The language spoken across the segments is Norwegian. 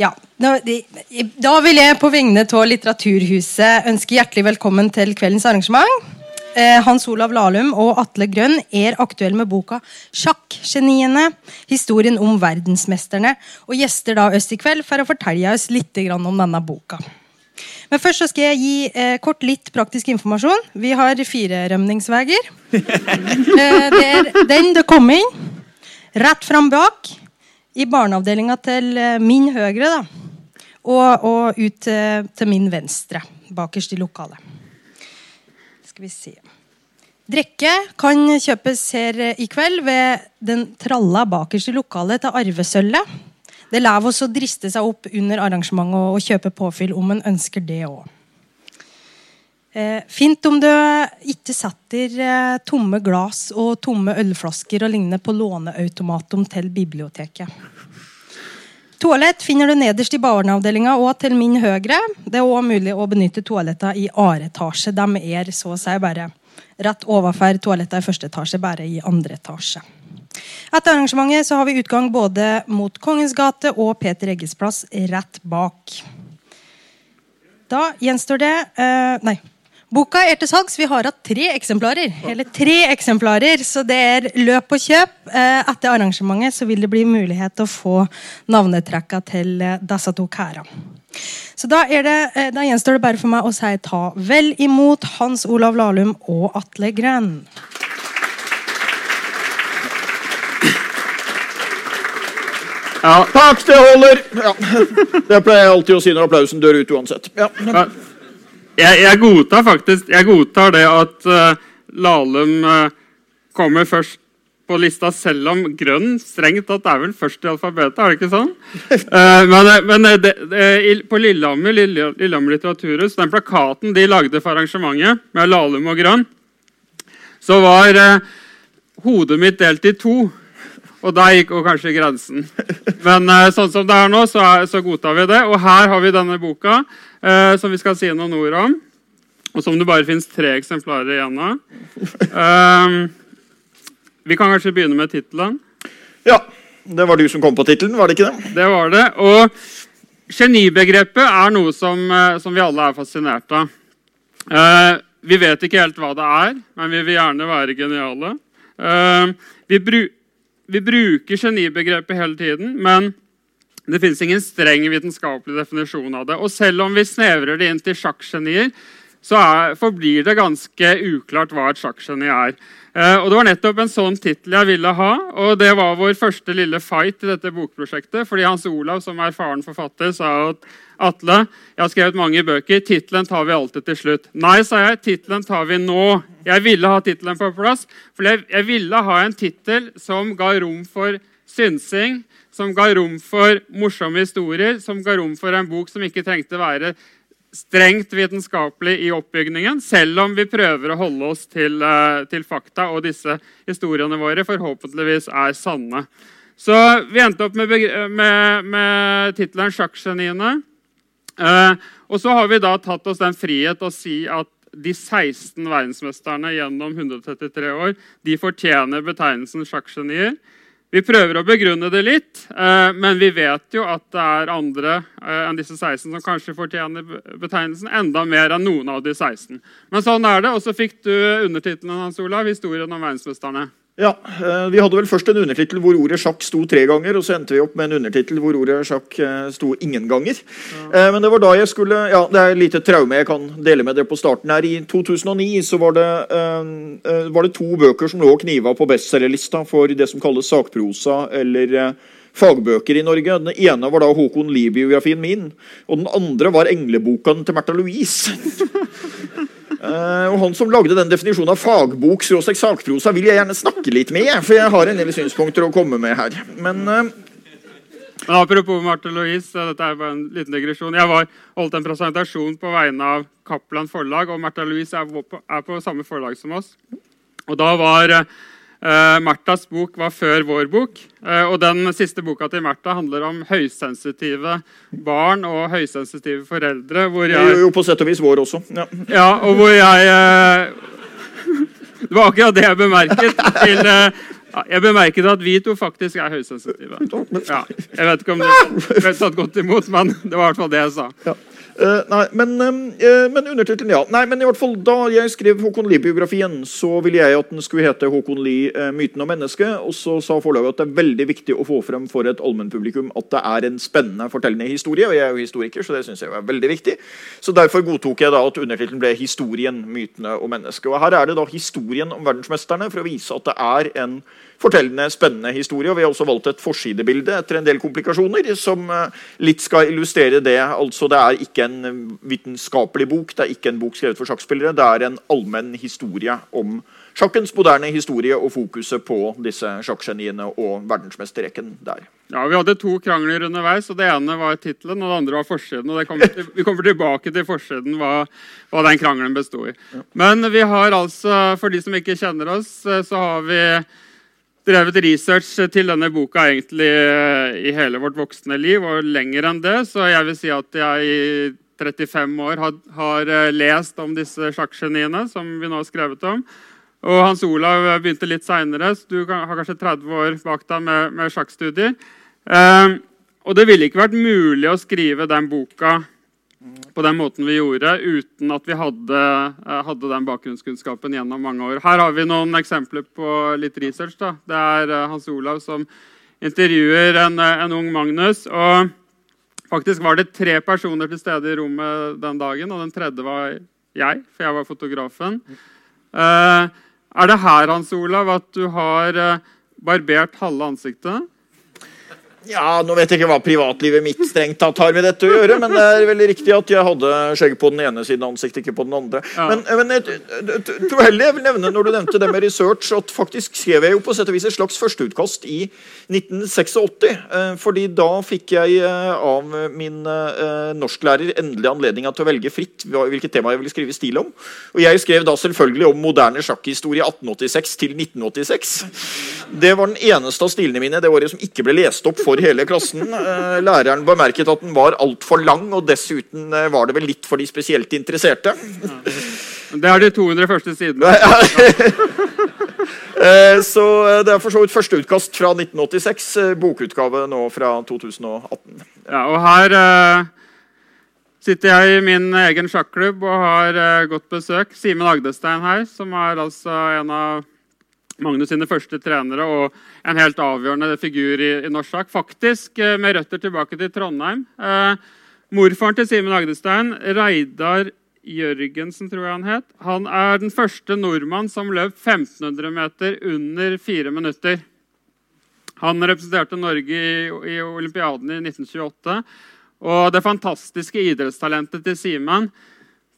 Ja, Da vil jeg på vegne av Litteraturhuset ønske hjertelig velkommen til kveldens arrangement. Eh, Hans Olav Lahlum og Atle Grønn er aktuelle med boka 'Sjakkgeniene'. Historien om verdensmesterne. Og gjester da oss i kveld for å fortelle oss litt om denne boka. Men først så skal jeg gi eh, kort litt praktisk informasjon. Vi har fire rømningsveier. eh, det er den det kom inn. Rett fram bak i barneavdelinga til eh, min høyre, da. Og, og ut til, min venstre, bakerst i lokalet. Skal vi se Drikke kan kjøpes her i kveld ved den tralla bakerst i lokalet til arvesølvet. Det er lov å driste seg opp under arrangementet og, kjøpe påfyll om en ønsker det òg. Eh, fint om du ikke setter eh, tomme glass og tomme ølflasker og lignende på låneautomatum til biblioteket. Toalett finner du nederst i barneavdelinga og til min høyre. Det er òg mulig å benytte toalettene i A-etasje. De er så å si bare rett overfor toalettene i første etasje, bare i andre etasje. Etter arrangementet så har vi utgang både mot Kongens gate og Peter Egges plass rett bak. Da gjenstår det eh, Nei, Boka er til salgs. Vi har hatt tre eksemplarer. Eller tre eksemplarer, Så det er løp og kjøp. Eh, etter arrangementet så vil det bli mulighet til å få navnetrekka til eh, disse to kærene. Så da, det, eh, da, gjenstår det bare for meg å si ta vel imot Hans Olav Lahlum og Atle Grønn. Ja, takk, det holder! Ja. Det pleier jeg alltid å si når applausen dør ut uansett. Ja jeg, jeg, godtar faktisk Jeg godtar det at uh, Lahlum uh, kommer først på lista, selv om grønn strengt tatt er vel først i alfabetet. er det ikke sånn? Uh, men, men det, det, på Lillehammer Lillehammer Litteraturhus, den plakaten de lagde for arrangementet, med Lahlum og grønn, så var hodet mitt delt i to. Og der gikk jo kanskje grensen. Men sånn som det er nå, så, er, så godtar vi det. Og her har vi denne boka eh, som vi skal si noen ord om. Og som det bare fins tre eksemplarer igjen av. Eh, vi kan kanskje begynne med tittelen. Ja. Det var du som kom på tittelen, var det ikke det? Det var det. Og genibegrepet er noe som, eh, som vi alle er fascinert av. Eh, vi vet ikke helt hva det er, men vi vil gjerne være geniale. Eh, vi, bru vi bruker genibegrepet hele tiden, men det finnes ingen streng vitenskapelig definisjon av det. Og selv om vi snevrer det inn til sjakkgenier, så er, forblir det ganske uklart hva et sjakkgeni er. Eh, og Det var nettopp en sånn tittel jeg ville ha, og det var vår første lille fight i dette bokprosjektet. fordi Hans Olav, som er faren forfatter, sa at Atle, jeg har skrevet mange bøker. Tittelen tar vi alltid til slutt. Nei, sa jeg. Tittelen tar vi nå. Jeg ville ha tittelen på plass, for jeg, jeg ville ha en tittel som ga rom for synsing, som ga rom for morsomme historier, som ga rom for en bok som ikke trengte være strengt vitenskapelig i oppbygningen, selv om vi prøver å holde oss til, uh, til fakta, og disse historiene våre forhåpentligvis er sanne. Så vi endte opp med, med, med tittelen 'Sjakkgeniene'. Uh, og så har vi da tatt oss den frihet å si at de 16 verdensmesterne gjennom 133 år de fortjener betegnelsen sjakkgenier. Vi prøver å begrunne det litt, eh, men vi vet jo at det er andre eh, enn disse 16 som kanskje fortjener betegnelsen enda mer enn noen av de 16. Men sånn er det. Og så fikk du undertittelen Hans Olav, 'Historien om verdensmesterne'. Ja, eh, Vi hadde vel først en undertittel hvor ordet sjakk sto tre ganger, og så endte vi opp med en undertittel hvor ordet sjakk eh, sto ingen ganger. Ja. Eh, men det var da jeg skulle Ja, det er et lite traume jeg kan dele med dere på starten her. I 2009 så var det, var det to bøker som lå kniva på bestselgerlista for det som kalles sakprosa eller fagbøker i Norge. Den ene var da Håkon Lie-biografien min, og den andre var Engleboken til Märtha Louise. Uh, og Han som lagde den definisjonen av fagbok sakprosa, vil jeg gjerne snakke litt med. For jeg har en del synspunkter å komme med her. Men men Apropos Marte Louise, dette er bare en liten digresjon. Jeg var, holdt en presentasjon på vegne av Kaplan forlag, og Marte Louise er på, er på, samme forlag som oss. Og da var Uh, Martas bok var før vår bok. Uh, og den siste boka til Martha handler om høysensitive barn og høysensitive foreldre. Hvor jeg, jo, på sett og vis vår også. Ja, ja og hvor jeg uh, Det var akkurat det jeg bemerket til, Ja, jeg bemerket at vi to faktisk er høysensitive. Ja, jeg vet ikke om du ble tatt godt imot, men det var i hvert fall det jeg sa. Uh, nei, men, uh, men undertittelen, ja. Nei, men i hvert fall Da jeg skrev Håkon Lie-biografien, så ville jeg at den skulle hete 'Håkon Lie uh, myten om mennesket'. Og så sa forlaget at det er veldig viktig å få frem for et allmennpublikum at det er en spennende, fortellende historie. Og jeg er jo historiker, så det syns jeg er veldig viktig. Så derfor godtok jeg da at undertittelen ble 'Historien, mytene og mennesket'. Og her er det da historien om verdensmesterne for å vise at det er en fortellende, spennende historie. og Vi har også valgt et forsidebilde etter en del komplikasjoner som eh, litt skal illustrere det. Altså, Det er ikke en eh, vitenskapelig bok, det er ikke en bok skrevet for sjakkspillere. Det er en allmenn historie om sjakkens moderne historie og fokuset på disse sjakkgeniene og verdensmesterrekken der. Ja, Vi hadde to krangler underveis. og Det ene var tittelen, og det andre var forsiden. og kommer til, Vi kommer tilbake til forsiden, hva, hva den krangelen bestod i. Men vi har altså, for de som ikke kjenner oss, eh, så har vi drevet research til denne boka egentlig eh, i hele vårt voksne liv, og lenger enn det. Så jeg vil si at jeg i 35 år har, har eh, lest om disse sjakkgeniene som vi nå har skrevet om. Og Hans Olav begynte litt seinere, så du har kanskje 30 år bak deg med, med sjakkstudier. Eh, og det ville ikke vært mulig å skrive den boka på den måten vi gjorde, uten at vi hadde, eh, hadde, den bakgrunnskunnskapen gjennom mange år. Her har vi noen eksempler på litt research. Da. Det er eh, Hans Olav som intervjuer en, eh, en, ung Magnus. og Faktisk var det tre personer til stede i rommet den dagen, og den tredje var jeg, for jeg var fotografen. Er det her Hans Olav, at du har barbert halve ansiktet? Ja, Nå vet jeg ikke hva privatlivet mitt strengt tatt har med dette å gjøre, men det er veldig riktig at jeg hadde skjegg på den ene siden av ansiktet, ikke på den andre. Ja. Men, men jeg, jeg, tror heller jeg vil nevne når du nevnte det med research, at faktisk skrev jeg jo på sett og vis et slags førsteutkast i 1986. Eh, fordi da fikk jeg eh, av min eh, norsklærer endelig anledning til å velge fritt hvilket tema jeg ville skrive stil om. Og jeg skrev da selvfølgelig om moderne sjakkhistorie 1886 til 1986. Det var den eneste av stilene mine det året som ikke ble lest opp for for hele klassen. Eh, læreren bemerket at den var altfor lang, og dessuten eh, var det vel litt for de spesielt interesserte. Det er de 200 første sidene. Eh, så det er for så vidt første utkast fra 1986. Bokutgave nå fra 2018. Ja, og her uh, sitter jeg i min egen sjakklubb og har uh, godt besøk. Simen Agdestein her, som er altså en av Magnus sine første trenere og en helt avgjørende figur i, i norsk sjakk. Faktisk eh, med røtter tilbake til Trondheim. Eh, morfaren til Simen Agdestein, Reidar Jørgensen, tror jeg han het, han er den første nordmann som løp 1500 meter under fire minutter. Han representerte Norge i, i olympiaden i 1928. Og det fantastiske idrettstalentet til Simen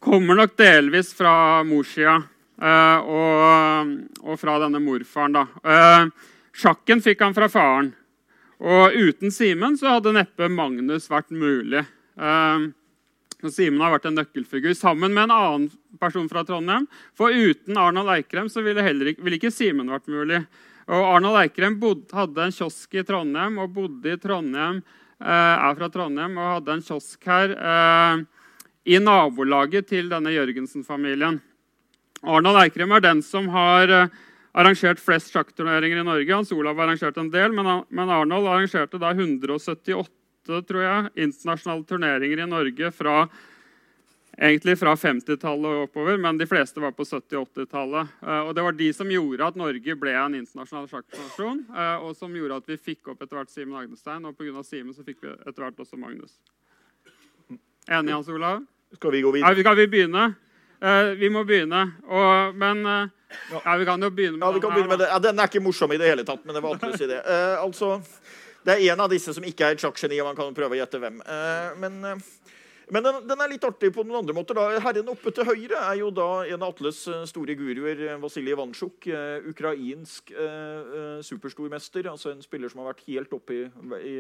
kommer nok delvis fra morssida. Uh, og, og, fra denne morfaren. da. Uh, sjakken fikk han fra faren. Og uten Simen så hadde neppe Magnus vært mulig. Uh, Simen har vært en nøkkelfigur sammen med en annen person fra Trondheim. For uten Arnold Eikrem så ville, ikke, ville ikke Simen vært mulig. Og Arnold Eikrem bodde, hadde en kiosk i Trondheim og bodde i Trondheim, er fra Trondheim og hadde en kiosk her i nabolaget til denne Jørgensen-familien. Arnold Eikrem er den som har eh, arrangert flest sjakkturneringer i Norge. Hans Olav har arrangert en del, men Arnold arrangerte da 178 tror jeg, internasjonale turneringer i Norge fra, egentlig fra 50-tallet og oppover, men de fleste var på 70- og 80-tallet. Eh, og det var de som gjorde at Norge ble en internasjonal sjakknasjon, eh, og som gjorde at vi fikk opp etter hvert Simen Agnestein, og pga. Simen så fikk vi etter hvert også Magnus. Enig, Hans Olav? Skal vi gå videre? Ja, skal vi begynne? Uh, vi må begynne. Og, men uh, ja, vi kan jo begynne med, ja, vi kan begynne med det. Ja, Den er ikke morsom i det hele tatt, men det var alltid idé. Uh, altså, det er en av disse som ikke er et sjakkgeni, og man kan prøve å gjette hvem. men men den, den, er litt artig på noen andre måter. Da. Herren oppe til høyre er jo da en av Atles store guruer, Vasilij Ivansjuk. ukrainsk superstormester. Altså en spiller som har vært helt oppe i, i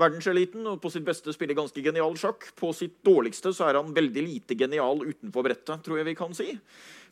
verdenseliten og på sitt beste spiller ganske genial sjakk. På sitt dårligste så er han veldig lite genial utenfor brettet, tror jeg vi kan si.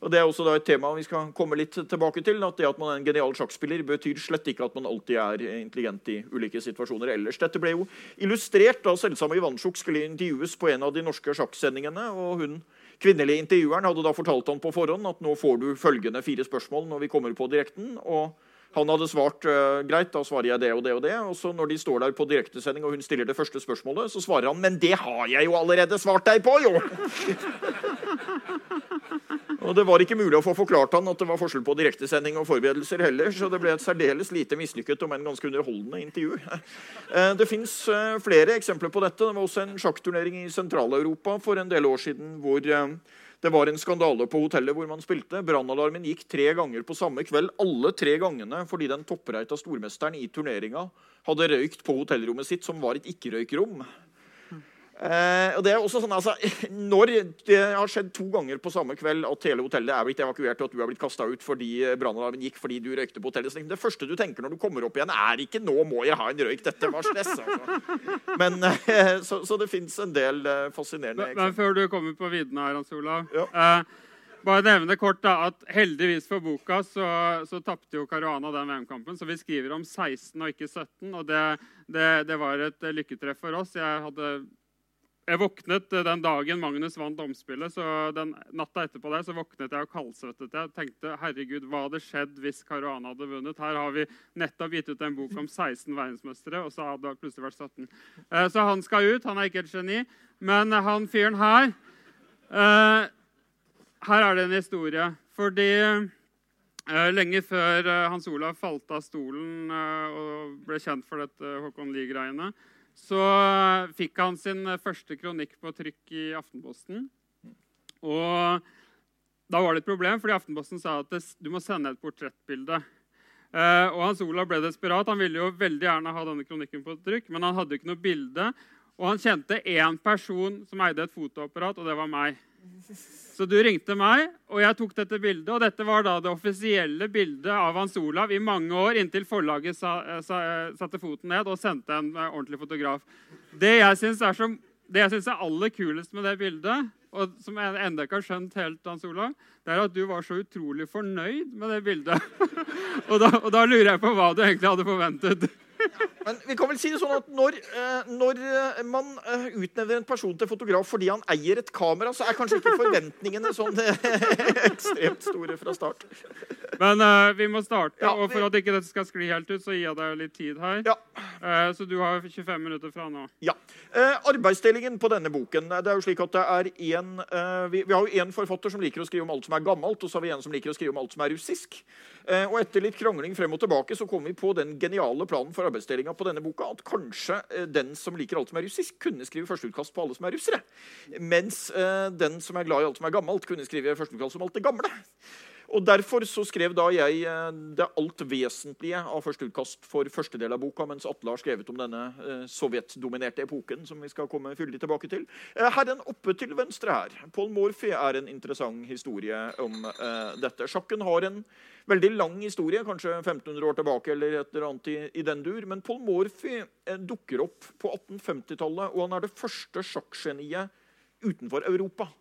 Og Det er også da et tema vi skal komme litt tilbake til. at Det at man er en genial sjakkspiller, betyr slett ikke at man alltid er intelligent i ulike situasjoner ellers. Dette ble jo illustrert da selvsamme Ivansjuk skulle intervjues på en av de norske sjakksendingene. og hun kvinnelige intervjueren hadde da fortalt han på forhånd at nå får du følgende fire spørsmål når vi kommer på direkten. og Han hadde svart uh, greit, da svarer jeg det og det og det. Og så når de står der på direktesending og hun stiller det første spørsmålet, så svarer han men det har jeg jo allerede svart deg på, jo! og Det var ikke mulig å få forklart han at det var forskjell på direktesending og forberedelser heller, så det ble et særdeles lite mislykket, om en ganske underholdende intervju. Uh, det fins uh, flere eksempler på dette. Det var også en sjakkturnering i Sentral-Europa for en del år siden hvor det var en skandale på hotellet hvor man spilte. Brannalarmen gikk tre ganger på samme kveld. Alle tre gangene fordi den toppreita stormesteren i turneringa hadde røykt på hotellrommet sitt, som var et ikke-røykrom. Eh, og det er også sånn, altså, Når det har skjedd to ganger på samme kveld at hele hotellet er blitt evakuert og at du er blitt kasta ut fordi brannalarmen gikk fordi du røykte på hotellet, det første du tenker når du kommer opp igjen, er ikke 'nå må jeg ha en røyk'. Dette var stress. Altså. Men, eh, så, så, det fins en del eh, fascinerende eksempler. Men før du kommer på viddene her, Hans Olav. Ja. Eh, bare nevne kort da, at Heldigvis for boka så, så tapte jo Caruana den VM-kampen, så vi skriver om 16 og ikke 17. og Det, det, det var et lykketreff for oss. Jeg hadde jeg våknet eh, den dagen Magnus vant omspillet. så den Natta etterpå der så våknet jeg og kaldsvettet. Jeg tenkte herregud, hva hadde skjedd hvis Caruana hadde vunnet? Her har vi nettopp gitt ut en bok om 16 verdensmestere, og så hadde det plutselig vært 17. Eh, så han skal ut. Han er ikke et geni. Men han fyren her eh, Her er det en historie. Fordi Lenge før Hans Olav falt av stolen og ble kjent for dette Håkon Lie-greiene, så fikk han sin første kronikk på trykk i Aftenposten. Og da var det et problem, fordi Aftenposten sa at du må sende et portrettbilde. Eh, og Hans Olav ble desperat. Han ville jo veldig gjerne ha denne kronikken på trykk, men han hadde ikke noe bilde. Og han kjente én person som eide et fotoapparat, og det var meg. Så du ringte meg, og jeg tok dette bildet. Og dette var da det offisielle bildet av Hans Olav i mange år, inntil forlaget sa, eh, sa, eh, satte foten ned og sendte en uh, ordentlig fotograf. Det jeg syns er, er, aller kulest med det bildet, og som jeg ennå ikke har skjønt helt, Hans Olav, det er at du var så utrolig fornøyd med det bildet. og, da, og da lurer jeg på hva du egentlig hadde forventet. Men vi kan vel si det sånn at når, eh, når, eh, man eh, utnevner en person til fotograf fordi han eier et kamera, så er kanskje ikke forventningene sånn ekstremt store fra start. Men uh, vi må starte, ja, og for at ikke dette skal skli helt ut, så gir jeg deg litt tid her. Ja. Uh, så du har 25 minutter fra nå. Ja. Uh, arbeidsdelingen på denne boken det er jo slik at det er en, vi, vi, har jo én forfatter som liker å skrive om alt som er gammelt, og så har vi en som liker å skrive om alt som er russisk. og etter litt krangling frem og tilbake så kom vi på den geniale planen for arbeidsdelinga på denne boka at kanskje eh, den som liker alt som er russisk, kunne skrive førsteutkast på alle som er russere. Mens eh, den som er glad i alt som er gammelt, kunne skrive førsteutkast om alt det gamle. Og Derfor så skrev da jeg eh, det alt vesentlige av første utkast for første del av boka, mens Atle har skrevet om denne eh, sovjetdominerte epoken. som vi skal komme fyldig tilbake til. Eh, herren oppe til venstre her, Paul Morphy, er en interessant historie om eh, dette. Sjakken har en veldig lang historie, kanskje 1500 år tilbake, eller et eller annet i, i den dur. Men Paul Morphy eh, dukker opp på 1850-tallet, og han er det første sjakkgeniet utenfor Europa.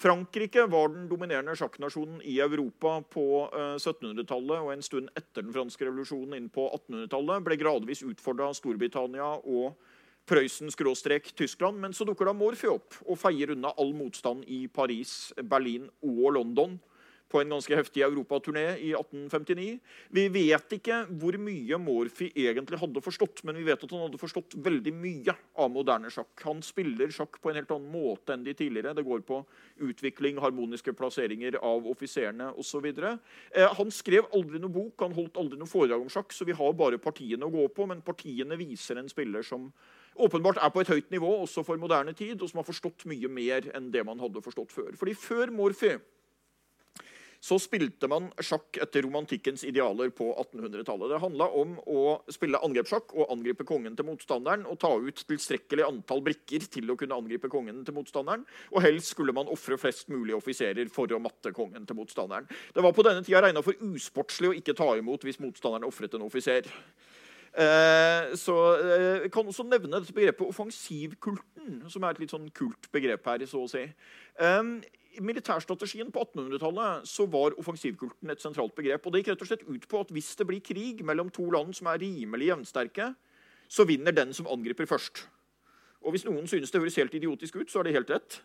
Frankrike var den dominerende sjakknasjonen i Europa på 1700-tallet eh, og en stund etter den franske revolusjonen inn på 1800-tallet. Ble gradvis utfordra av Storbritannia og Prøysen-Tyskland. Men så dukker da Morphy opp og feier unna all motstand i Paris, Berlin og London på en ganske heftig europaturné i 1859. Vi vet ikke hvor mye Morphy egentlig hadde forstått, men vi vet at han hadde forstått veldig mye av moderne sjakk. Han spiller sjakk på en helt annen måte enn de tidligere. Det går på utvikling, harmoniske plasseringer av offiserene osv. Eh, han skrev aldri noe bok, han holdt aldri noe foredrag om sjakk, så vi har bare partiene å gå på, men partiene viser en spiller som åpenbart er på et høyt nivå også for moderne tid, og som har forstått mye mer enn det man hadde forstått før. Fordi før Morphy så spilte man sjakk etter romantikkens idealer på 1800-tallet. Det handla om å spille angrepssjakk og angripe kongen til motstanderen og ta ut tilstrekkelig antall brikker til å kunne angripe kongen til motstanderen. Og helst skulle man ofre flest mulig offiserer for å matte kongen til motstanderen. Det var på denne tida regna for usportslig å ikke ta imot hvis motstanderen ofret en offiser. Eh, så eh, kan også nevne dette begrepet offensivkulten, som er et litt sånn kult begrep her. så å si. Eh, i militærstrategien på 1800-tallet så var offensivkulten et sentralt begrep. og Det gikk rett og slett ut på at hvis det blir krig mellom to land som er rimelig jevnsterke, så vinner den som angriper først. Og Hvis noen synes det høres helt idiotisk ut, så er det helt rett.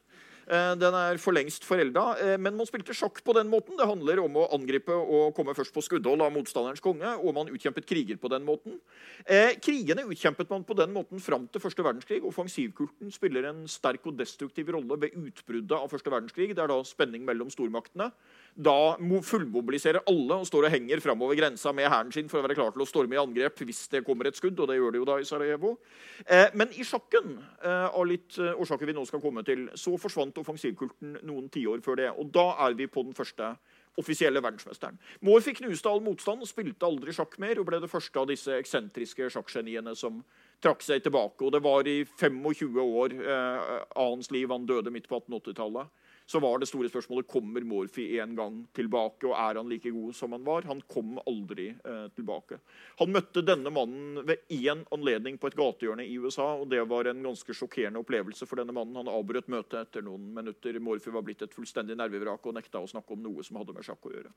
Eh, den er for lengst forelda, eh, men man spilte sjakk på den måten. Det handler om å angripe og komme først på skuddhold av motstanderens konge, og man utkjempet kriger på den måten. Eh, krigene utkjempet man på den måten fram til første verdenskrig. Offensivkulten spiller en sterk og destruktiv rolle ved utbruddet av første verdenskrig. Det er da spenning mellom stormaktene da fullmobiliserer alle og står og henger framover grensa med hæren sin for å være klar til å storme i angrep hvis det kommer et skudd. og det gjør det jo da i Sarajevo. Eh, men i sjakken eh, av litt eh, årsaker vi nå skal komme til, så forsvant offensivkulten noen tiår før det. Og da er vi på den første offisielle verdensmesteren. Morphy knuste all motstand og spilte aldri sjakk mer og ble det første av disse eksentriske sjakkgeniene som trakk seg tilbake. Og det var i 25 år eh, av hans liv. Han døde midt på 1880-tallet så var det store spørsmålet kommer Morphy en gang tilbake. og Er han like god som han var? Han kom aldri eh, tilbake. Han møtte denne mannen ved én anledning på et gatehjørne i USA. og Det var en ganske sjokkerende opplevelse for denne mannen. Han avbrøt møtet etter noen minutter. Morphy var blitt et fullstendig nervevrak og nekta å snakke om noe som hadde med sjakk å gjøre.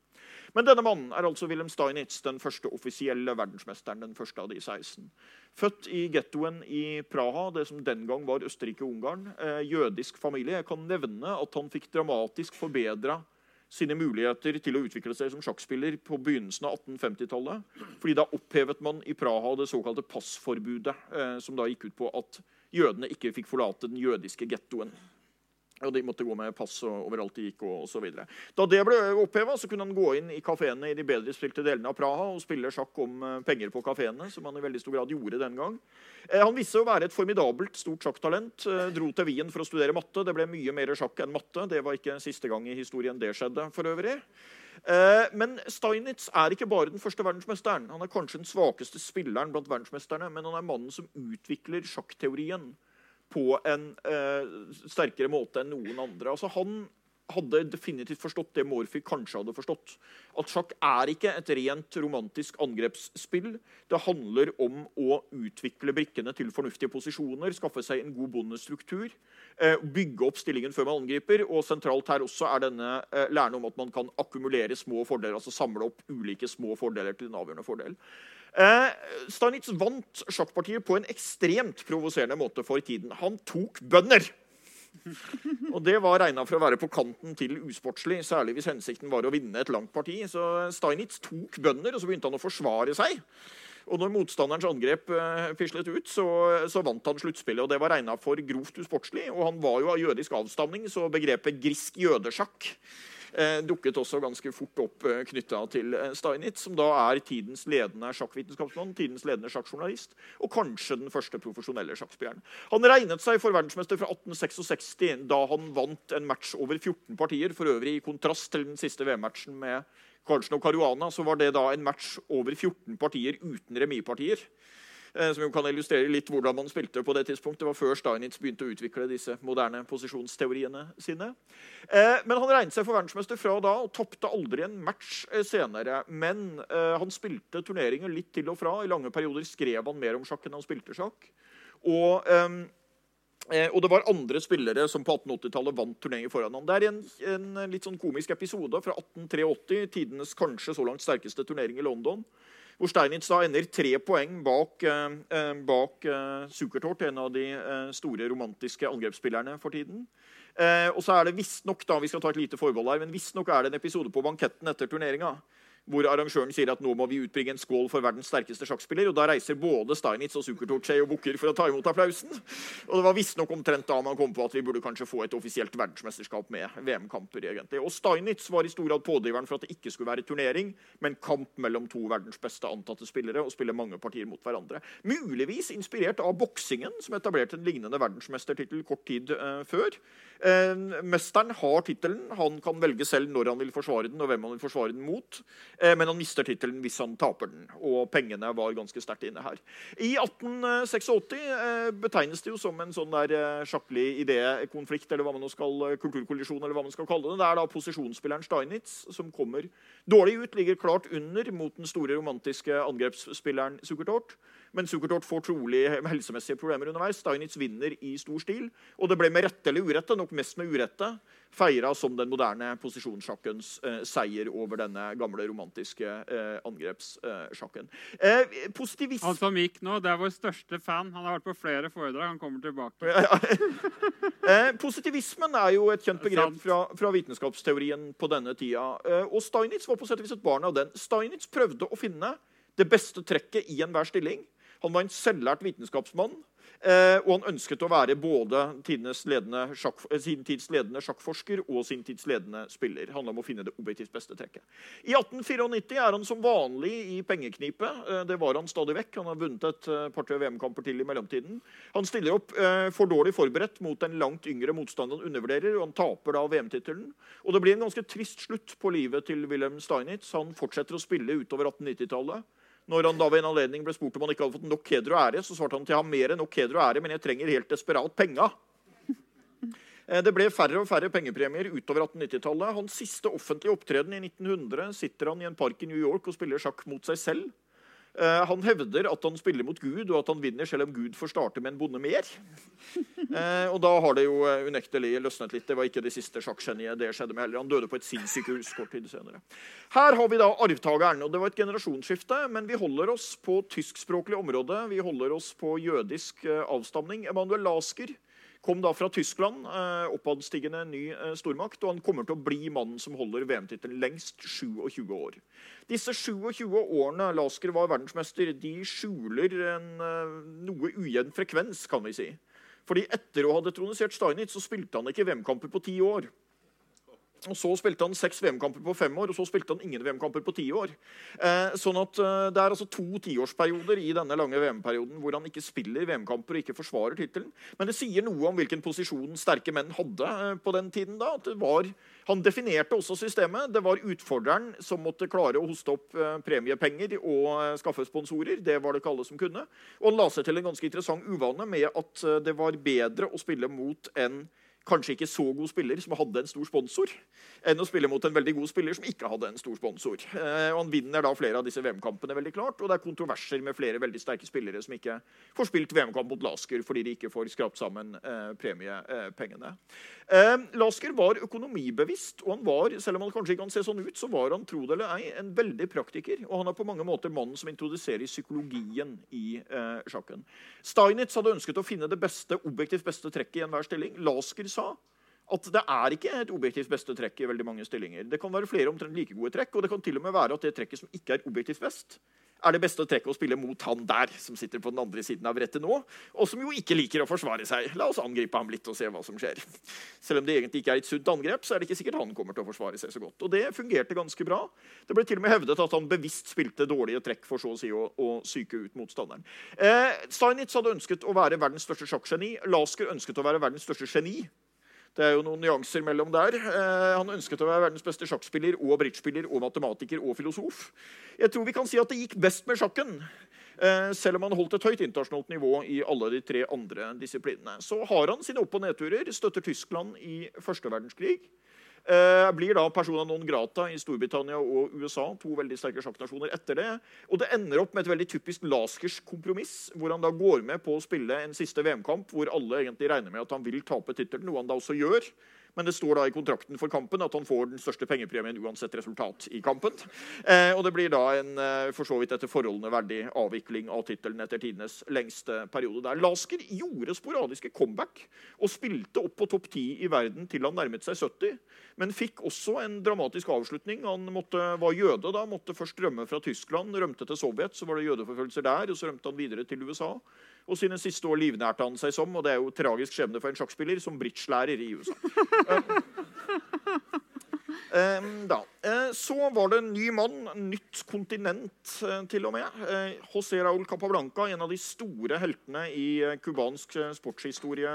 Men denne mannen er altså Wilhelm Steinitz, den første offisielle verdensmesteren. den første av de 16. Født i gettoen i Praha, det som den gang var Østerrike-Ungarn. Eh, jødisk familie. Jeg kan nevne at han fikk dramatisk forbedra sine muligheter til å utvikle seg som sjakkspiller på begynnelsen av 1850-tallet. fordi Da opphevet man i Praha det såkalte passforbudet, eh, som da gikk ut på at jødene ikke fikk forlate den jødiske gettoen. Og de måtte gå med pass overalt de gikk. og, så videre. Da det ble oppheva, kunne han gå inn i kafeene i de bedre spilte delene av Praha og spille sjakk om eh, penger på kafeene, som han i veldig stor grad gjorde den gang. Eh, han viste å være et formidabelt stort sjakktalent. Eh, dro til Wien for å studere matte. Det ble mye mer sjakk enn matte. Det var ikke siste gang i historien det skjedde, for øvrig. Men Steinitz er ikke bare den første verdensmesteren. Han er kanskje den svakeste spilleren blant verdensmesterne, men han er mannen som utvikler sjakkteorien på en eh, sterkere måte enn noen andre. Altså, han hadde definitivt forstått det Morphy kanskje hadde forstått. At sjakk er ikke et rent romantisk angrepsspill. Det handler om å utvikle brikkene til fornuftige posisjoner, skaffe seg en god bondestruktur, eh, bygge opp stillingen før man angriper. Og sentralt her også er denne eh, læren om at man kan akkumulere små fordeler, altså samle opp ulike små fordeler til en avgjørende fordel. Eh, Steinitz vant sjakkpartiet på en ekstremt provoserende måte for tiden. Han tok bønder! Og Det var regna for å være på kanten til usportslig, særlig hvis hensikten var å vinne et langt parti. Så Steinitz tok bønder, og så begynte han å forsvare seg. Og når motstanderens angrep uh, ut, så, så vant han sluttspillet. og Det var regna for grovt usportslig, og han var jo av jødisk avstamning, så begrepet grisk jødesjakk dukket også ganske fort opp eh, knytta til eh, Steinitz, som da er tidens ledende sjakkvitenskapsmann, tidens ledende sjakkjournalist, og kanskje den første profesjonelle sjakkspilleren. Han regnet seg for verdensmester fra 1866, da han vant en match over 14 partier. For øvrig i kontrast til den siste VM-matchen med Carlsen og Caruana, så var det da en match over 14 partier uten remispartier. Eh, som jo kan illustrere litt hvordan man spilte på det tidspunktet. Det var før Steinitz begynte å utvikle disse moderne posisjonsteoriene sine. Eh, men han regnet seg for verdensmester fra da og tapte aldri en match eh, senere. Men han spilte turneringer litt til og fra. I lange perioder skrev han mer om sjakk enn han spilte sjakk. Og... og det var andre spillere som på 1880-tallet vant turneringer foran ham. Det er en, en, litt sånn komisk episode fra 1883, tidenes kanskje så langt sterkeste turnering i London hvor Steinitz da ender tre poeng bak, eh, eh bak eh, Zuckertort, en av de store romantiske angrepsspillerne for tiden. Og så er det visstnok vi skal ta et lite forbehold her, men visstnok er det en episode på banketten etter turneringa hvor arrangøren sier at nå må vi utbringe en skål for verdens sterkeste sjakkspiller. og Da reiser både Steinitz og Zuckertort seg og bukker for å ta imot applausen. Og Det var visstnok omtrent da man kom på at vi burde kanskje få et offisielt verdensmesterskap med VM-kamper. egentlig. Og Steinitz var i stor grad pådriveren for at det ikke skulle være turnering, men kamp mellom to verdens beste antatte spillere og spille mange partier mot hverandre. Muligvis inspirert av boksingen, som etablerte en lignende verdensmestertittel kort tid uh, før. Uh, mesteren har tittelen. Han kan velge selv når han vil forsvare den, og hvem han vil forsvare den mot. Eh, men han mister tittelen hvis han taper den. Og pengene var ganske sterkt inne her. I 1886 eh, betegnes det jo som en sånn der eh, sjakklig idékonflikt, eller hva man nå skal, kulturkollisjon, eller hva man skal kalle det. Det er da posisjonsspilleren Steinitz som kommer dårlig ut, ligger klart under mot den store romantiske angrepsspilleren Zuckertort. Men Zuckertort får trolig helsemessige problemer underveis. Steinitz vinner i stor stil, og det ble med rette eller urette, nok mest med urette, feira som den moderne posisjonssjakkens eh, seier over denne gamle, romantiske eh, angrepssjakken. Eh, positivisme Han som gikk nå, det er vår største fan. Han har vært på flere foredrag. Han kommer tilbake. Eh, positivismen er jo et kjent begrep fra, fra vitenskapsteorien på denne tida. Eh, og Steinitz var på sett og vis et barn av den. Steinitz prøvde å finne det beste trekket i enhver stilling. Han var en selvlært vitenskapsmann, eh, og han ønsket å være både sjakk, eh, sin tids ledende sjakkforsker og sin tids ledende spiller. Det handla om å finne det objektivt beste trekket. I 1894 er han som vanlig i pengeknipet. Eh, Det var han stadig vekk. Han har vunnet et par-tre VM-kamper til i mellomtiden. Han stiller opp for dårlig forberedt mot en langt yngre motstander han undervurderer, og han taper da VM-tittelen. Og det blir en ganske trist slutt på livet til Wilhelm Steinitz. Han fortsetter å spille utover 1890-tallet. Når han da ved en anledning ble spurt om han ikke hadde fått nok heder og ære, så svarte han til har mer enn nok heder og ære, men jeg trenger helt desperat penga. Eh, Det ble færre og færre pengepremier utover 1890-tallet. Hans siste offentlige opptreden i 1900 sitter han i en park i New York og spiller sjakk mot seg selv. Eh, Han hevder at han spiller mot Gud, og at han vinner selv om Gud får starte med en bonde mer. Eh, og da har det jo eh, unektelig løsnet litt. Det var ikke det siste sjakkgeniet det skjedde med heller. Han døde på et sinnssykehus kort tid senere. Her har vi da arvtakeren, og det var et generasjonsskifte, men vi holder oss på tyskspråklig område. Vi holder oss på jødisk avstamning. Emanuel Lasker kom da fra Tyskland, eh, oppadstigende ny eh, stormakt, og han kommer til å bli mannen som holder VM-tittelen lengst 27 år. Disse 27 årene Lasker var verdensmester, de skjuler en eh, noe ujevn frekvens, kan vi si. Fordi etter å ha detronisert Steinitz, så spilte han ikke VM-kamper på ti år. Og Så spilte han seks VM-kamper på fem år, og så spilte han ingen VM-kamper på ti år. Eh, sånn at eh, Det er altså to tiårsperioder i denne lange VM-perioden hvor han ikke spiller VM-kamper og ikke forsvarer tittelen. Men det sier noe om hvilken posisjon sterke menn hadde eh, på den tiden. da, at det var, Han definerte også systemet. Det var utfordreren som måtte klare å hoste opp eh, premiepenger og eh, skaffe sponsorer. Det var det ikke alle som kunne. Og han la seg til en ganske interessant uvane med at eh, det var bedre å spille mot en kanskje ikke så god spiller som hadde en stor sponsor, enn å spille mot en veldig god spiller som ikke hadde en stor sponsor. Eh, og Han vinner da flere av disse VM-kampene, veldig klart, og det er kontroverser med flere veldig sterke spillere som ikke får spilt VM-kamp mot Lasker fordi de ikke får skrapt sammen eh, premiepengene. Eh, Lasker var økonomibevisst, og han var, selv om han kanskje ikke kan se sånn ut, så var han tro det eller ei, en veldig praktiker. Og han er på mange måter mannen som introduserer psykologien i eh, sjakken. Steinitz hadde ønsket å finne det beste, objektivt beste trekket i enhver stilling. Lasker sa at det er ikke et objektivt beste trekk i veldig mange stillinger. Det kan være flere omtrent like gode trekk, og det kan til og med være at det trekket som ikke er objektivt best, er det beste trekket å spille mot han der, som sitter på den andre siden av brettet nå, og som jo ikke liker å forsvare seg. La oss angripe ham litt og se hva som skjer. Selv om det egentlig ikke er et sunt angrep, så er det ikke sikkert han kommer til å forsvare seg så godt. Og det fungerte ganske bra. Det ble til og med hevdet at han bevisst spilte dårlige trekk for så å si å, å psyke ut motstanderen. Eh, Steinitz hadde ønsket å være verdens største sjakkgeni. Lasker ønsket å være verdens største geni. Det er jo noen nyanser mellom der. Eh, han ønsket å være verdens beste sjakkspiller og bridgespiller og matematiker og filosof. Jeg tror vi kan si at det gikk best med sjakken. Eh, selv om han holdt et høyt internasjonalt nivå i alle de tre andre disiplinene. Så har han sine opp- og nedturer. Støtter Tyskland i første verdenskrig. Eh, blir da persona non grata i Storbritannia og USA, to veldig sterke sjakknasjoner etter det. Og det ender opp med et veldig typisk Laskers kompromiss, hvor han da går med på å spille en siste VM-kamp hvor alle egentlig regner med at han vil tape tittelen, noe han da også gjør. Men det står da i kontrakten for kampen at han får den største pengepremien uansett resultat i kampen. Eh, og det blir da en eh, for så vidt etter forholdene verdig avvikling av tittelen etter tidenes lengste periode der. Lasker gjorde sporadiske comeback og spilte opp på topp 10 i verden til han nærmet seg 70, men fikk også en dramatisk avslutning. Han måtte, var jøde da, måtte først rømme fra Tyskland, rømte til Sovjet, så var det jødeforfølgelser der, og så rømte han videre til USA. Og sine siste år livnærte han seg som, og det er jo tragisk skjebne for en sjakkspiller, som bridgelærer i USA. Um, da. Så var det en ny mann, nytt kontinent eh, til og med. Eh, José Raúl Capablanca, en av de store heltene i eh, cubansk sportshistorie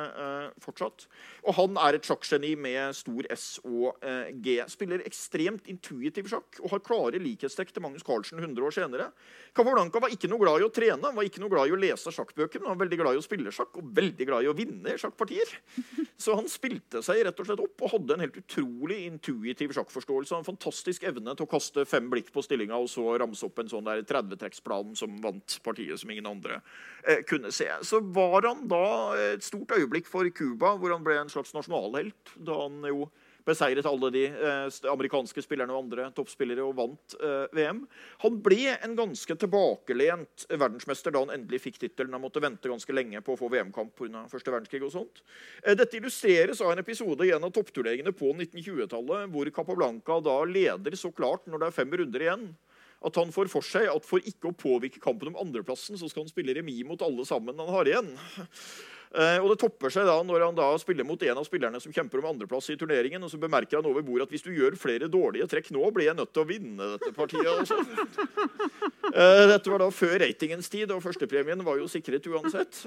fortsatt. Og han er et sjakkgeni med stor S og G. Spiller ekstremt intuitiv sjakk og har klare likhetstrekk til Magnus Carlsen 100 år senere. Capablanca var ikke noe glad i å trene, var ikke noe glad i å lese sjakkbøker, men var veldig glad i å spille sjakk og veldig glad i å vinne sjakkpartier. Så han spilte seg rett og slett opp og hadde en helt utrolig intuitiv sjakkforståelse. En fantastisk evne til å kaste fem blikk på stillinga og så ramse opp en sånn 30-trekksplan som vant partiet som ingen andre eh, kunne se. Så var han da et stort øyeblikk for Cuba, hvor han ble en slags nasjonalhelt. da han jo beseiret alle de eh, amerikanske spillerne og andre toppspillere og vant eh, VM. Han ble en ganske tilbakelent verdensmester da han endelig fikk tittelen. Han måtte vente ganske lenge på å få VM-kamp pga. første verdenskrig. og sånt. Eh, dette illustreres av en episode i en av toppturneringene på 1920-tallet, hvor Capablanca da leder så klart når det er fem runder igjen at han får for seg at for ikke å påvirke kampen om andreplassen, så skal han spille remis mot alle sammen han har igjen. Eh, og Det topper seg da når han da spiller mot en av spillerne som kjemper om andreplass i turneringen. og Så bemerker han over bordet at hvis du gjør flere dårlige trekk nå, blir jeg nødt til å vinne dette partiet. Altså. Eh, dette var da før ratingens tid, og førstepremien var jo sikret uansett.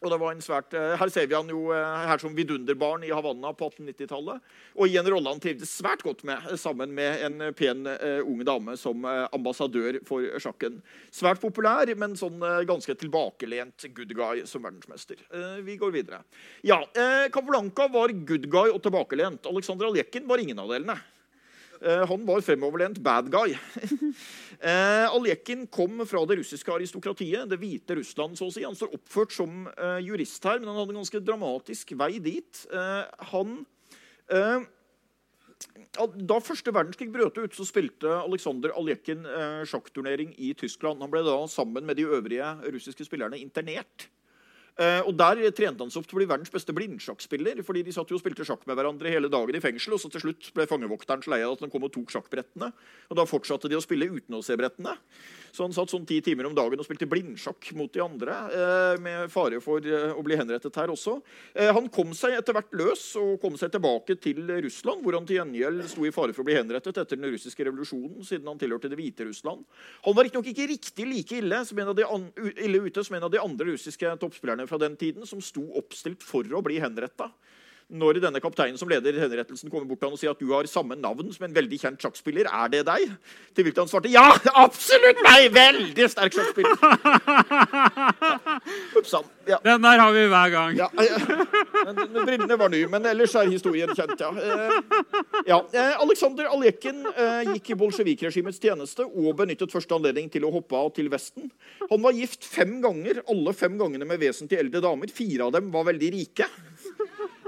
Og det var en svært, eh, Her ser vi han jo eh, her som vidunderbarn i Havanna på 1890-tallet. Og i en rolle han trivdes svært godt med, eh, sammen med en pen uh, ung dame som uh, ambassadør for sjakken. Svært populær, men sånn uh, ganske tilbakelent good guy som verdensmester. vi går videre. Ja, uh, Capablanca var good guy og tilbakelent. Aleksandr Aljekin var ingen av delene. Eh, han var fremoverlent bad guy. Eh, Aljekin kom fra det russiske aristokratiet, det hvite Russland. så å si. Han står oppført som eh, jurist her, men han hadde en ganske dramatisk vei dit. Han da første verdenskrig brøt ut, så spilte Aleksandr Aljekin sjakkturnering i Tyskland. Han ble da sammen med de øvrige russiske spillerne internert og Der trente han seg opp til å bli verdens beste blindsjakkspiller. fordi De satt jo og spilte sjakk med hverandre hele dagen i fengsel. og så Til slutt ble fangevokteren så lei av at han kom og tok sjakkbrettene. og Da fortsatte de å spille uten å se brettene. Så han satt sånn ti timer om dagen og spilte blindsjakk mot de andre. Uh, med fare for uh, å bli henrettet her også. han kom seg etter hvert løs og kom seg tilbake til Russland, hvor han til gjengjeld sto i fare for å bli henrettet etter den russiske revolusjonen, siden han tilhørte det hvite Russland. Han var riktignok ikke riktig like ille, som en av de ille ute som en av de andre russiske toppspillerne fra den tiden som sto oppstilt for å bli henretta når denne kapteinen som leder henrettelsen kommer bort til han og sier at du har samme navn som en veldig kjent sjakkspiller, er det deg? Til hvilket han svarte ja, absolutt meg! Veldig sterk sjakkspiller. Ja. Ja. Den der har vi hver gang. Ja, men, men Brillene var ny, men ellers er historien kjent, ja. Eh, ja. Eh, Aleksandr Aljekin eh, gikk i bolsjevikregimets tjeneste og benyttet første anledning til å hoppe av til Vesten. Han var gift fem ganger, alle fem gangene med vesentlig eldre damer. Fire av dem var veldig rike.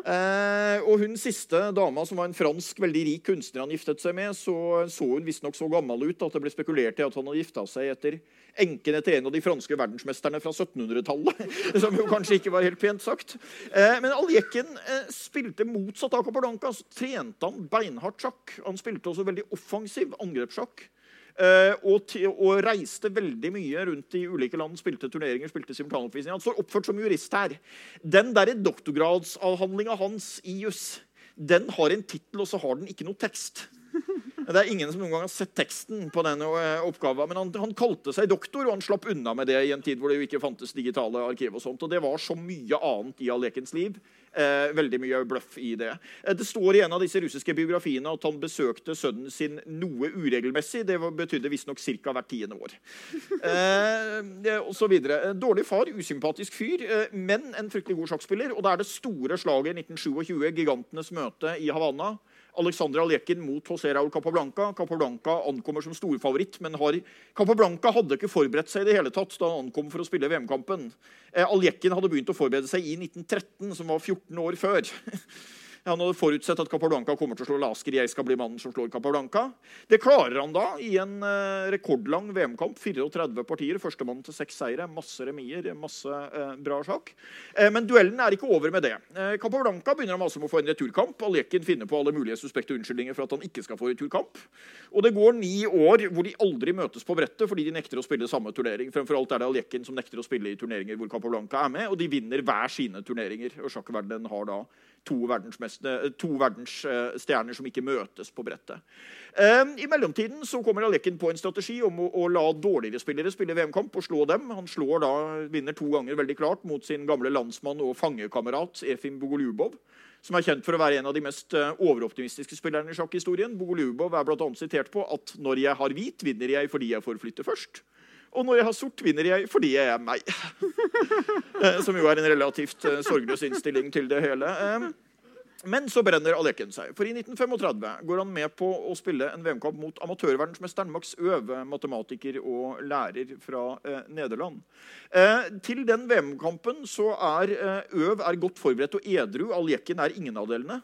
Eh, og hun siste dama, som var en fransk veldig rik kunstner han giftet seg med, så, så hun visstnok så gammel ut at det ble spekulert i at han hadde gifta seg etter enken etter en av de franske verdensmesterne fra 1700-tallet. Som jo kanskje ikke var helt pent sagt. Eh, men Aljekin eh, spilte motsatt av Capablanca. Så trente han beinhardt sjakk. Han spilte også veldig offensiv angrepssjakk. Uh, og, og, reiste veldig mye rundt i ulike land, spilte turneringer, spilte simultanoppvisninger. Han står oppført som jurist her. Den der doktorgradsavhandlinga hans i juss den har en tittel, og så har den ikke noe tekst. Det er ingen som noen gang har sett teksten på denne eh, oppgaven. Men han, han, kalte seg doktor, og han slapp unna med det i en tid hvor det jo ikke fantes digitale arkiv. Og sånt, og det var så mye annet i Alekens liv Eh, veldig mye bløff i det. Eh, det står i en av disse russiske biografiene at han besøkte sønnen sin noe uregelmessig. Det betydde visstnok ca. hvert tiende år. Eh, og så videre. Dårlig far, usympatisk fyr, eh, men en fryktelig god sjakkspiller. Og det er det store slaget i 1927, gigantenes møte i Havanna. Alexander Aljekin mot José Raúl Capablanca. Capablanca ankommer som storfavoritt, men har, Capablanca hadde ikke forberedt seg i det hele tatt da han ankom for å spille VM-kampen. Eh, Aljekin hadde begynt å forberede seg i 1913, som var 14 år før. Han hadde forutsett at Capablanca kommer til å slå Lasker. Jeg skal bli mannen som slår Capablanca. Det klarer han da i en uh, rekordlang VM-kamp. 34 partier. Førstemann til seks seire. Masse remier, masse eh, bra sjakk. Eh, men duellen er ikke over med det. Capablanca begynner å mase om å få en returkamp. Aljekin finner på alle mulige suspekte unnskyldninger for at han ikke skal få returkamp. Og det går ni år hvor de aldri møtes på brettet fordi de nekter å spille samme turnering. Fremfor alt er det Aljekin som nekter å spille i turneringer hvor Capablanca er med, og de vinner hver sine turneringer. Og sjakkverdenen har da to, to verdensstjerner som ikke møtes på brettet. Ehm, I mellomtiden så kommer Alekin på en strategi om å, å la dårligere spillere spille VM-kamp og slå dem. Han slår da, vinner to ganger veldig klart mot sin gamle landsmann og fangekamerat Efim Bogoljubov som er kjent for å være en av de mest eh, overoptimistiske spillerne i sjakkhistorien. Bogoljubov er annet sitert på at 'når jeg har hvit, vinner jeg fordi jeg får flytte først'. Og når jeg har sort, vinner jeg fordi jeg er meg. Eh, som jo er en relativt uh, sorgløs innstilling til det hele. Um, Men så brenner Aleken seg. For i 1935 går han med på å spille en VM-kamp mot amatørverdensmesteren Max Øve, matematiker og lærer fra eh, Nederland. Eh, til den VM-kampen så er eh, Øv er godt forberedt og edru. Aljekken er ingen av delene.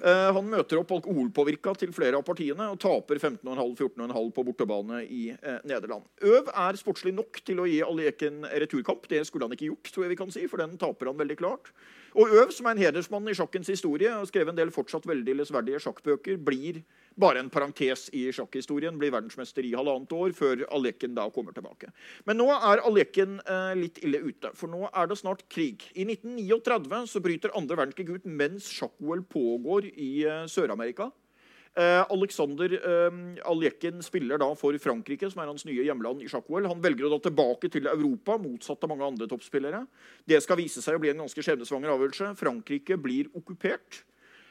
Eh, han møter opp alkoholpåvirka til flere av partiene og taper 15,5-14,5 på bortebane i eh, Nederland. Øv er sportslig nok til å gi Aleken returkamp. Det skulle han ikke gjort, tror jeg vi kan si, for den taper han veldig klart. Og Øv, som er en hedersmann i sjakkens historie og skrev en del fortsatt veldig lesverdige sjakkbøker, blir bare en parentes i sjakkhistorien. Blir verdensmester i halvannet år før Aleken da kommer tilbake. Men nå er Aleken eh, litt ille ute, for nå er det snart krig. I 1939 så bryter andre verdenskrig ut mens sjakk-OL pågår i eh, Sør-Amerika. Eh, Alexander eh, Aljekin spiller da for Frankrike, som er hans nye hjemland i sjakk-OL. Han velger å da tilbake til Europa, motsatt av mange andre toppspillere. Det skal vise seg å bli en ganske skjebnesvanger avgjørelse. Frankrike blir okkupert.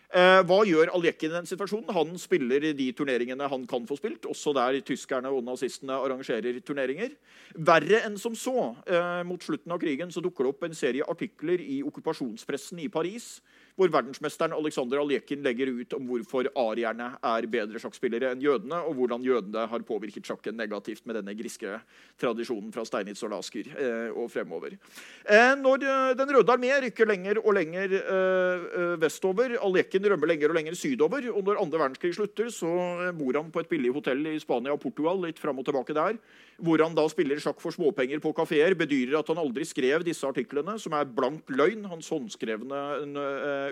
Eh, hva gjør Aljekin i den situasjonen? Han spiller de turneringene han kan få spilt, også der tyskerne og nazistene arrangerer turneringer. Verre enn som så. Eh, mot slutten av krigen så dukker det opp en serie artikler i okkupasjonspressen i Paris hvor verdensmesteren Aleksandr Aljekin legger ut om hvorfor arierne er bedre sjakkspillere enn jødene, og hvordan jødene har påvirket sjakken negativt med denne griske tradisjonen fra Steinitz og Lasker eh, og fremover. Eh, når eh, Den røde armé rykker lenger og lenger eh, eh, vestover, Aljekin rømmer lenger og lenger sydover, og når andre verdenskrig slutter, så eh, bor han på et billig hotell i Spania og Portugal, litt fram og tilbake der, hvor han da spiller sjakk for småpenger på kafeer, bedyrer at han aldri skrev disse artiklene, som er blank løgn. Hans håndskrevne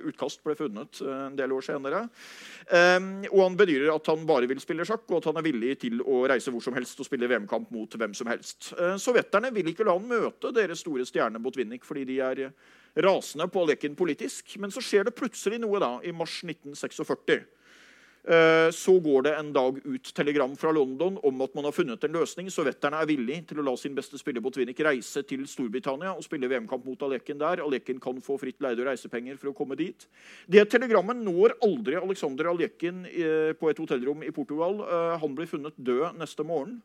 utkast ble funnet eh, en del år senere. Ehm, og han bedyrer at han bare vil spille sjakk, og at han er villig til å reise hvor som helst og spille VM-kamp mot hvem som helst. Eh, sovjeterne vil ikke la han møte deres store stjerne Botvinnik fordi de er rasende på Alekin politisk. Men så skjer det plutselig noe da, i mars 1946. Eh, så går det en dag ut telegram fra London om at man har funnet en løsning. Sovjeterne er villig til å la sin beste spiller Botvinnik reise til Storbritannia og spille VM-kamp mot Aleken der. Aleken kan få fritt leide og reisepenger for å komme dit. Det telegrammet når aldri Aleksandr Alekin eh, på et hotellrom i Portugal. Eh, han blir funnet død neste morgen.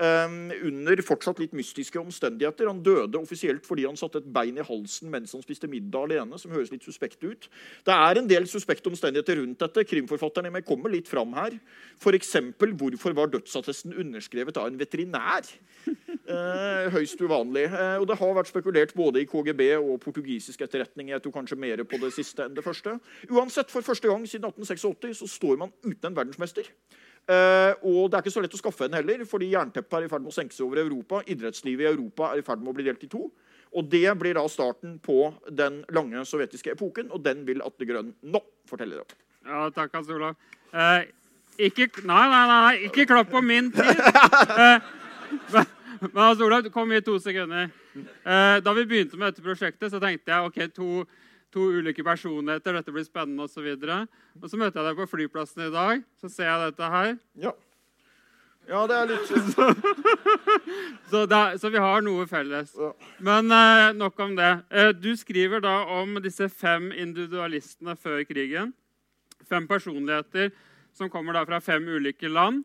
Um, under fortsatt litt mystiske omstendigheter. Han døde offisielt fordi han satte et bein i halsen mens han spiste middag alene. som høres litt suspekt ut. Det er en del suspekte omstendigheter rundt dette. Krimforfatterne kommer litt fram her. F.eks.: Hvorfor var dødsattesten underskrevet av en veterinær? Eh, høyst uvanlig. Eh, og Det har vært spekulert både i KGB og portugisisk etterretning. Jeg tror kanskje mer på det siste enn det første. Uansett, For første gang siden 1886 så står man uten en verdensmester. Uh, og det er ikke så lett å skaffe en heller, fordi jernteppet er i ferd med å senke seg over Europa. Idrettslivet i Europa er i ferd med å bli delt i to. Og Det blir da starten på den lange sovjetiske epoken, og den vil Atle Grønn nå fortelle dere om. Ja, takk, Hans Olav. Uh, ikke, nei, nei, nei, ikke klapp på min tid. Uh, men Hans Olav, kom i to sekunder. da vi begynte med dette prosjektet, så tenkte jeg ok, to to ulike personligheter. Dette blir spennende osv. Og, så møter jeg deg på flyplassen i dag. Så ser jeg dette her. Ja. Ja, det er litt så, da, så, vi har noe felles. Ja. Men eh, nok om det. Eh, du skriver da om disse fem individualistene før krigen. Fem personligheter som kommer da fra fem ulike land.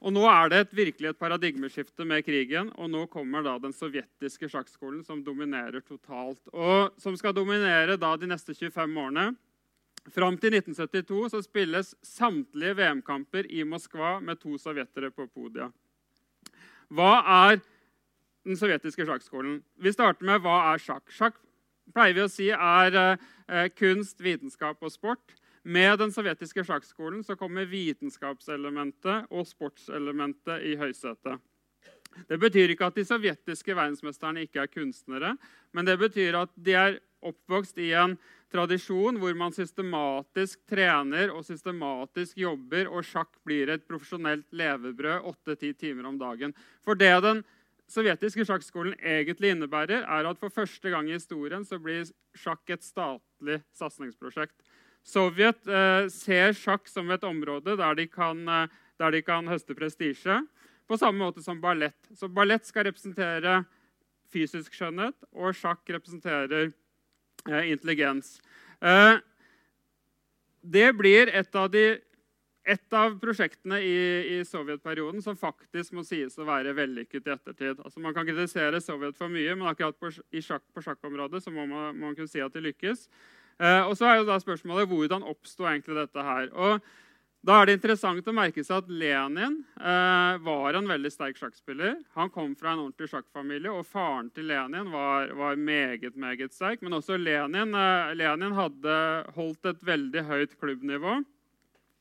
Og Nå er det et, virkelig et paradigmeskifte med krigen, og nå kommer da den sovjetiske sjakkskolen, som dominerer totalt. Og som skal dominere da de neste 25 årene. Fram til 1972 så spilles samtlige VM-kamper i Moskva med to sovjetere på podiet. Hva er den sovjetiske sjakkskolen? Vi starter med hva er sjakk? Sjakk pleier vi å si er eh, kunst, vitenskap og sport. Med den sovjetiske sjakkskolen så kommer vitenskapselementet og sportselementet i høysetet. Det betyr ikke at de sovjetiske verdensmesterne ikke er kunstnere, men det betyr at de er oppvokst i en tradisjon hvor man systematisk trener og systematisk jobber, og sjakk blir et profesjonelt levebrød åtte-ti timer om dagen. For det den sovjetiske sjakkskolen egentlig innebærer, er at for første gang i historien så blir sjakk et statlig satsingsprosjekt. Sovjet eh, ser sjakk som et område der de kan, eh, der de kan høste prestisje. På samme måte som ballett. Så ballett skal representere fysisk skjønnhet, og sjakk representerer eh, intelligens. Det blir et av, de, et av prosjektene i, i sovjetperioden som faktisk må sies å være vellykket i ettertid. Altså man kan kritisere Sovjet for mye, men akkurat på, sjakk, på sjakkområdet så må man, man kunne si at de lykkes. Eh, og så er jo da spørsmålet hvordan oppsto egentlig dette her. Og da er det interessant å merke seg at Lenin eh, var en veldig sterk sjakkspiller. Han kom fra en ordentlig sjakkfamilie, og faren til Lenin var, var meget meget sterk. Men også Lenin, eh, Lenin hadde holdt et veldig høyt klubbnivå.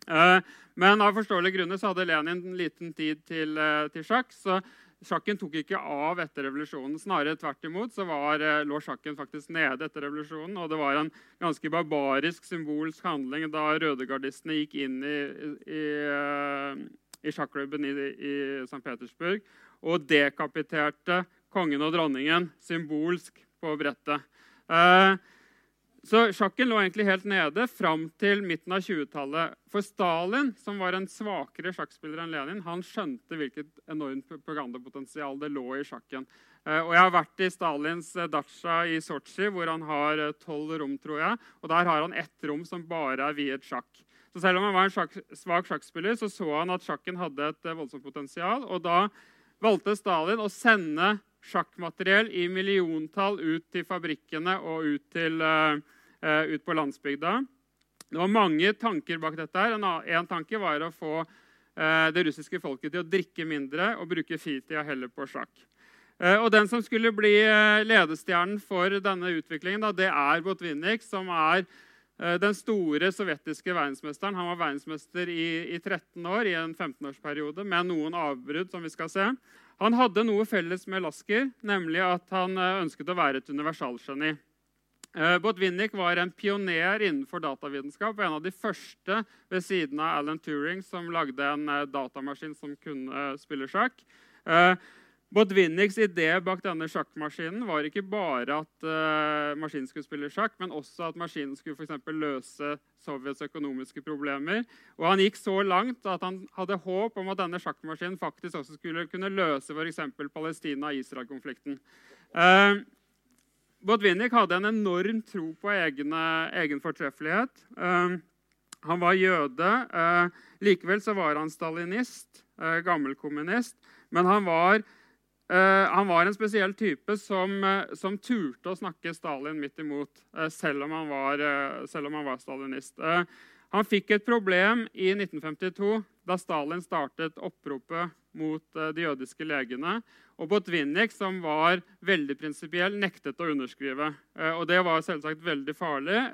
Eh, men av forståelige grunner så hadde Lenin en liten tid til, eh, til sjakk. så Sjakken tok ikke av etter revolusjonen. Snarere tvert imot så var, eh, lå sjakken faktisk nede etter revolusjonen. Og det var en ganske barbarisk symbolsk handling da rødegardistene gikk inn i, i, i sjakklubben i, i St. Petersburg og dekapiterte kongen og dronningen symbolsk på brettet. Eh, så sjakken lå egentlig helt nede fram til midten av 20-tallet. For Stalin, som var en svakere sjakkspiller enn Lenin, han skjønte hvilket enormt propagandapotensial det lå i sjakken. Eh, og Jeg har vært i Stalins eh, dacha i Sotsji, hvor han har eh, tolv rom. tror jeg, og Der har han ett rom som bare er viet sjakk. Så Selv om han var en sjakk, svak sjakkspiller, så så han at sjakken hadde et voldsomt potensial. og Da valgte Stalin å sende sjakkmateriell i milliontall ut til fabrikkene og ut, til, uh, ut på landsbygda. Det var mange tanker bak dette. her. En, en tanke var å få uh, det russiske folket til å drikke mindre og bruke fritida heller på sjakk. Uh, og Den som skulle bli ledestjernen for denne utviklingen, da, det er Botvinnik, som er den store sovjetiske verdensmesteren. Han var verdensmester i, i 13 år i en 15-årsperiode med noen avbrudd. som vi skal se. Han hadde noe felles med Lasker, nemlig at han eh, ønsket å være et universalgeni. Eh, Botvinnik var en pioner innenfor datavitenskap og en av de første ved siden av Alan Turing som lagde en eh, datamaskin som kunne spille sjakk. Botvinniks idé bak denne sjakkmaskinen var ikke bare at uh, maskinen skulle spille sjakk, men også at maskinen skulle for løse Sovjets økonomiske problemer. Og Han gikk så langt at han hadde håp om at denne sjakkmaskinen faktisk også skulle kunne løse f.eks. Palestina-Israel-konflikten. Uh, Botvinnik hadde en enorm tro på egne, egen fortreffelighet. Uh, han var jøde. Uh, likevel så var han stalinist, uh, gammelkommunist. Men han var han var en spesiell type som, uh, som, turte å snakke Stalin midt imot, uh, selv, om var, selv, om han var, stalinist. han fikk et problem i 1952 da Stalin startet oppropet mot de jødiske legene. Og Botvinnik, som var veldig prinsipiell, nektet å underskrive. og Det var selvsagt veldig farlig.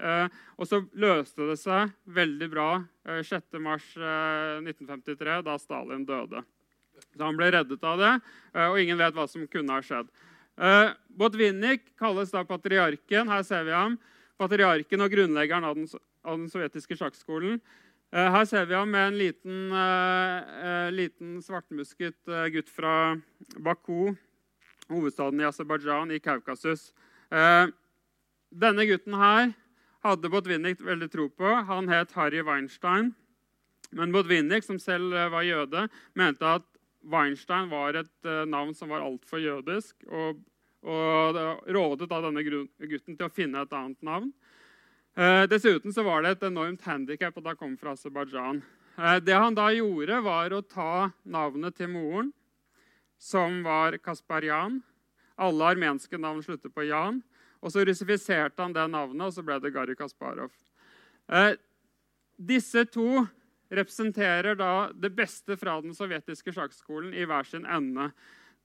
og så løste det seg veldig bra 6.3.1953, da Stalin døde. Så han ble reddet av det, eh, og ingen vet hva som kunne ha skjedd. Eh, Botvinnik kalles da patriarken. Her ser vi ham. Patriarken og grunnleggeren av den, av den sovjetiske sjakkskolen. Eh, her ser vi ham med en liten, liten svartmusket gutt fra Baku, hovedstaden i Aserbajdsjan, i Kaukasus. Denne gutten her hadde Botvinnik veldig tro på. Han het Harry Weinstein. Men Botvinnik, som selv var jøde, mente at Weinstein var et uh, navn som var altfor jødisk, og, og rådet da denne gutten til å finne et annet navn. Uh, dessuten så var det et enormt handikap at han kom fra Aserbajdsjan. Uh, det han da gjorde, var å ta navnet til moren, som var Kasparjan. Alle armenske navn slutter på Jan. Og så russifiserte han det navnet, og så ble det Garry Kasparov. disse to representerer da det beste fra den sovjetiske sjakkskolen i hver sin ende.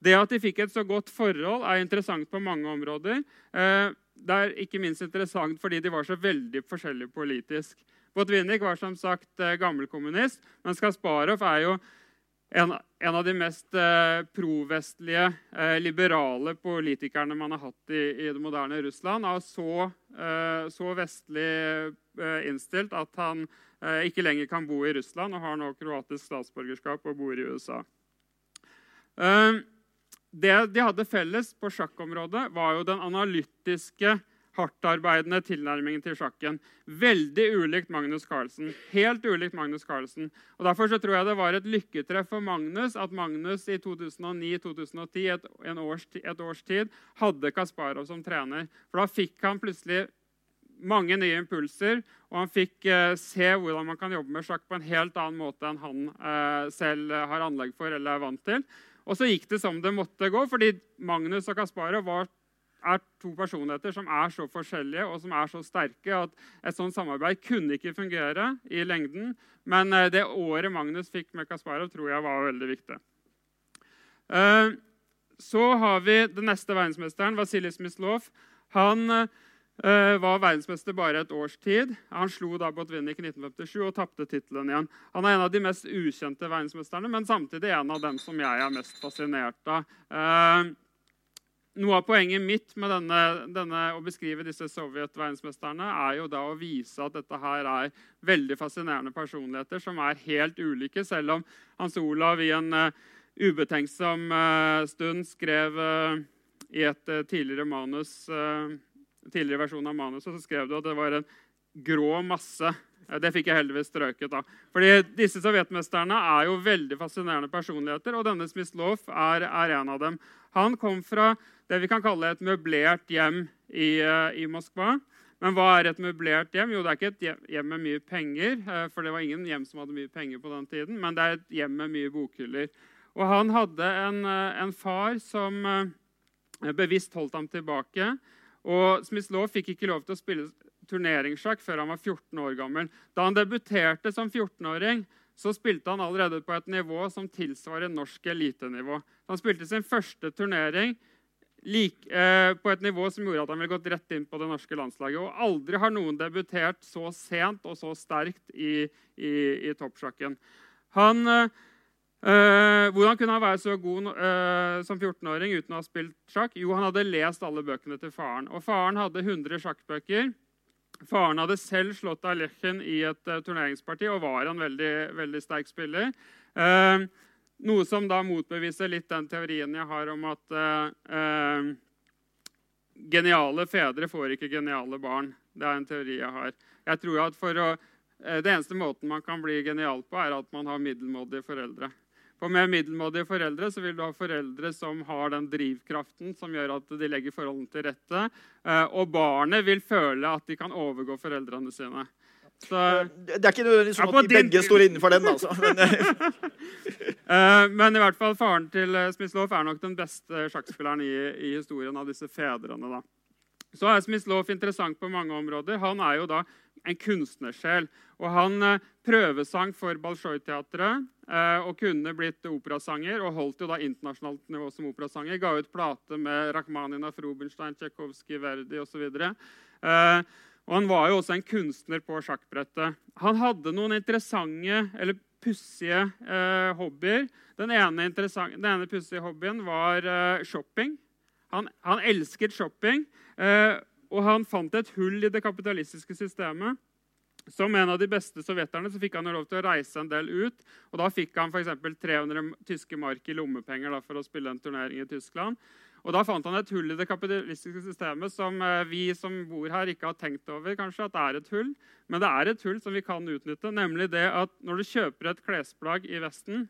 Det at de fikk et så godt forhold, er interessant på mange områder. Eh, det er ikke minst interessant fordi de var så veldig forskjellige politisk. Botvinnik var som sagt eh, gammelkommunist, mens Kasparov er jo en, en av de mest eh, provestlige, eh, liberale politikerne man har hatt i, i det moderne Russland. Er så, så vestlig innstilt at han ikke lenger kan bo i Russland og har nå kroatisk statsborgerskap og bor i USA. Eh, det de hadde felles på sjakkområdet, var jo den analytiske hardtarbeidende tilnærmingen til sjakken. Veldig ulikt Magnus Carlsen. Helt ulikt Magnus Carlsen. Og Derfor så tror jeg det var et lykketreff for Magnus at Magnus i 2009-2010, et, et års tid, hadde Kasparov som trener. For da fikk han plutselig mange nye impulser, og han fikk eh, se hvordan man kan jobbe med sjakk på en helt annen måte enn han eh, selv har anlegg for eller er vant til. Og så gikk det som det måtte gå, fordi Magnus og Kasparov var er to personligheter som er så forskjellige og som er så sterke at et sånt samarbeid kunne ikke fungere i lengden. Men eh, det året Magnus fikk med Kasparov, tror jeg var veldig viktig. Eh, så har vi den neste verdensmesteren, Vasilij Smyslov. Han uh, var verdensmester bare et års tid. Han slo da Botvinnik i 1957 og tapte tittelen igjen. Han er en av de mest ukjente verdensmesterne, men samtidig en av dem som jeg er mest fascinert av. Uh, noe av poenget mitt med denne, denne, å beskrive disse sovjet-verdensmesterne er jo da å vise at dette her er veldig fascinerende personligheter som er helt ulike, selv om Hans Olav i en uh, ubetenksom uh, stund skrev uh, i et tidligere manus tidligere versjon av manuset så skrev du at det var en grå masse. Det fikk jeg heldigvis strøket. da. Fordi Disse sovjetmesterne er jo veldig fascinerende personligheter, og denne Smyslov er, er, en av dem. Han kom fra det vi kan kalle et møblert hjem i, eh, i, Moskva. Men hva er et møblert hjem? Jo, det er ikke et hjem med mye penger. Eh, for det var ingen hjem som hadde mye penger på den tiden, men det er et hjem med mye bokhyller. Og han hadde en, eh, en far som bevisst holdt ham tilbake. Og Smith-Law fikk ikke lov til å spille turneringssjakk før han var 14 år gammel. Da han debuterte som 14-åring, så spilte han allerede på et nivå som tilsvarer norsk elitenivå. Han spilte sin første turnering like, eh, på et nivå som gjorde at han ville gått rett inn på det norske landslaget. Og aldri har noen debutert så sent og så sterkt i, i, i toppsjakken. Han... Eh, Uh, hvordan kunne han være så god uh, som 14-åring uten å ha spilt sjakk? Jo, han hadde lest alle bøkene til faren. Og faren hadde 100 sjakkbøker. Faren hadde selv slått Alechen i et uh, turneringsparti og var en veldig, veldig sterk spiller. noe som da motbeviser litt den teorien jeg har om at geniale fedre får ikke geniale barn. Det er en teori jeg har. Jeg tror at for å, Det eneste måten man kan bli genial på, er at man har middelmådige foreldre. For med middelmådige foreldre så vil du ha foreldre som har den drivkraften som gjør at de legger forholdene til rette. Eh, og barnet vil føle at de kan overgå foreldrene sine. Så, det er ikke nødvendigvis sånn at de begge står innenfor den. altså. Men, eh, men, i hvert fall faren til eh, Smyslov er nok den beste sjakkspilleren i, i historien av disse fedrene. da. Så er Smyslov interessant på mange områder. Han er jo da en kunstnersjel. Og han eh, prøvesang for Bolsjoj-teatret eh, og kunne blitt operasanger. Og holdt jo da internasjonalt nivå som operasanger. Ga ut plate med Rakhmanina, Rubinstein, Tsjekhovskij, Verdi osv. Eh, og han var jo også en kunstner på sjakkbrettet. Han hadde noen interessante eller pussige eh, hobbyer. Den ene, den ene pussige hobbyen var eh, shopping. Han, han, elsket shopping. Eh, og han fant et hull i det kapitalistiske systemet. Som en av de beste sovjeterne så fikk han lov til å reise en del ut. og Da fikk han for 300 tyske mark i lommepenger da, for å spille en turnering i Tyskland. Og Da fant han et hull i det kapitalistiske systemet som eh, vi som bor her, ikke har tenkt over. kanskje at det er et hull. Men det er et hull som vi kan utnytte. Nemlig det at når du kjøper et klesplagg i Vesten,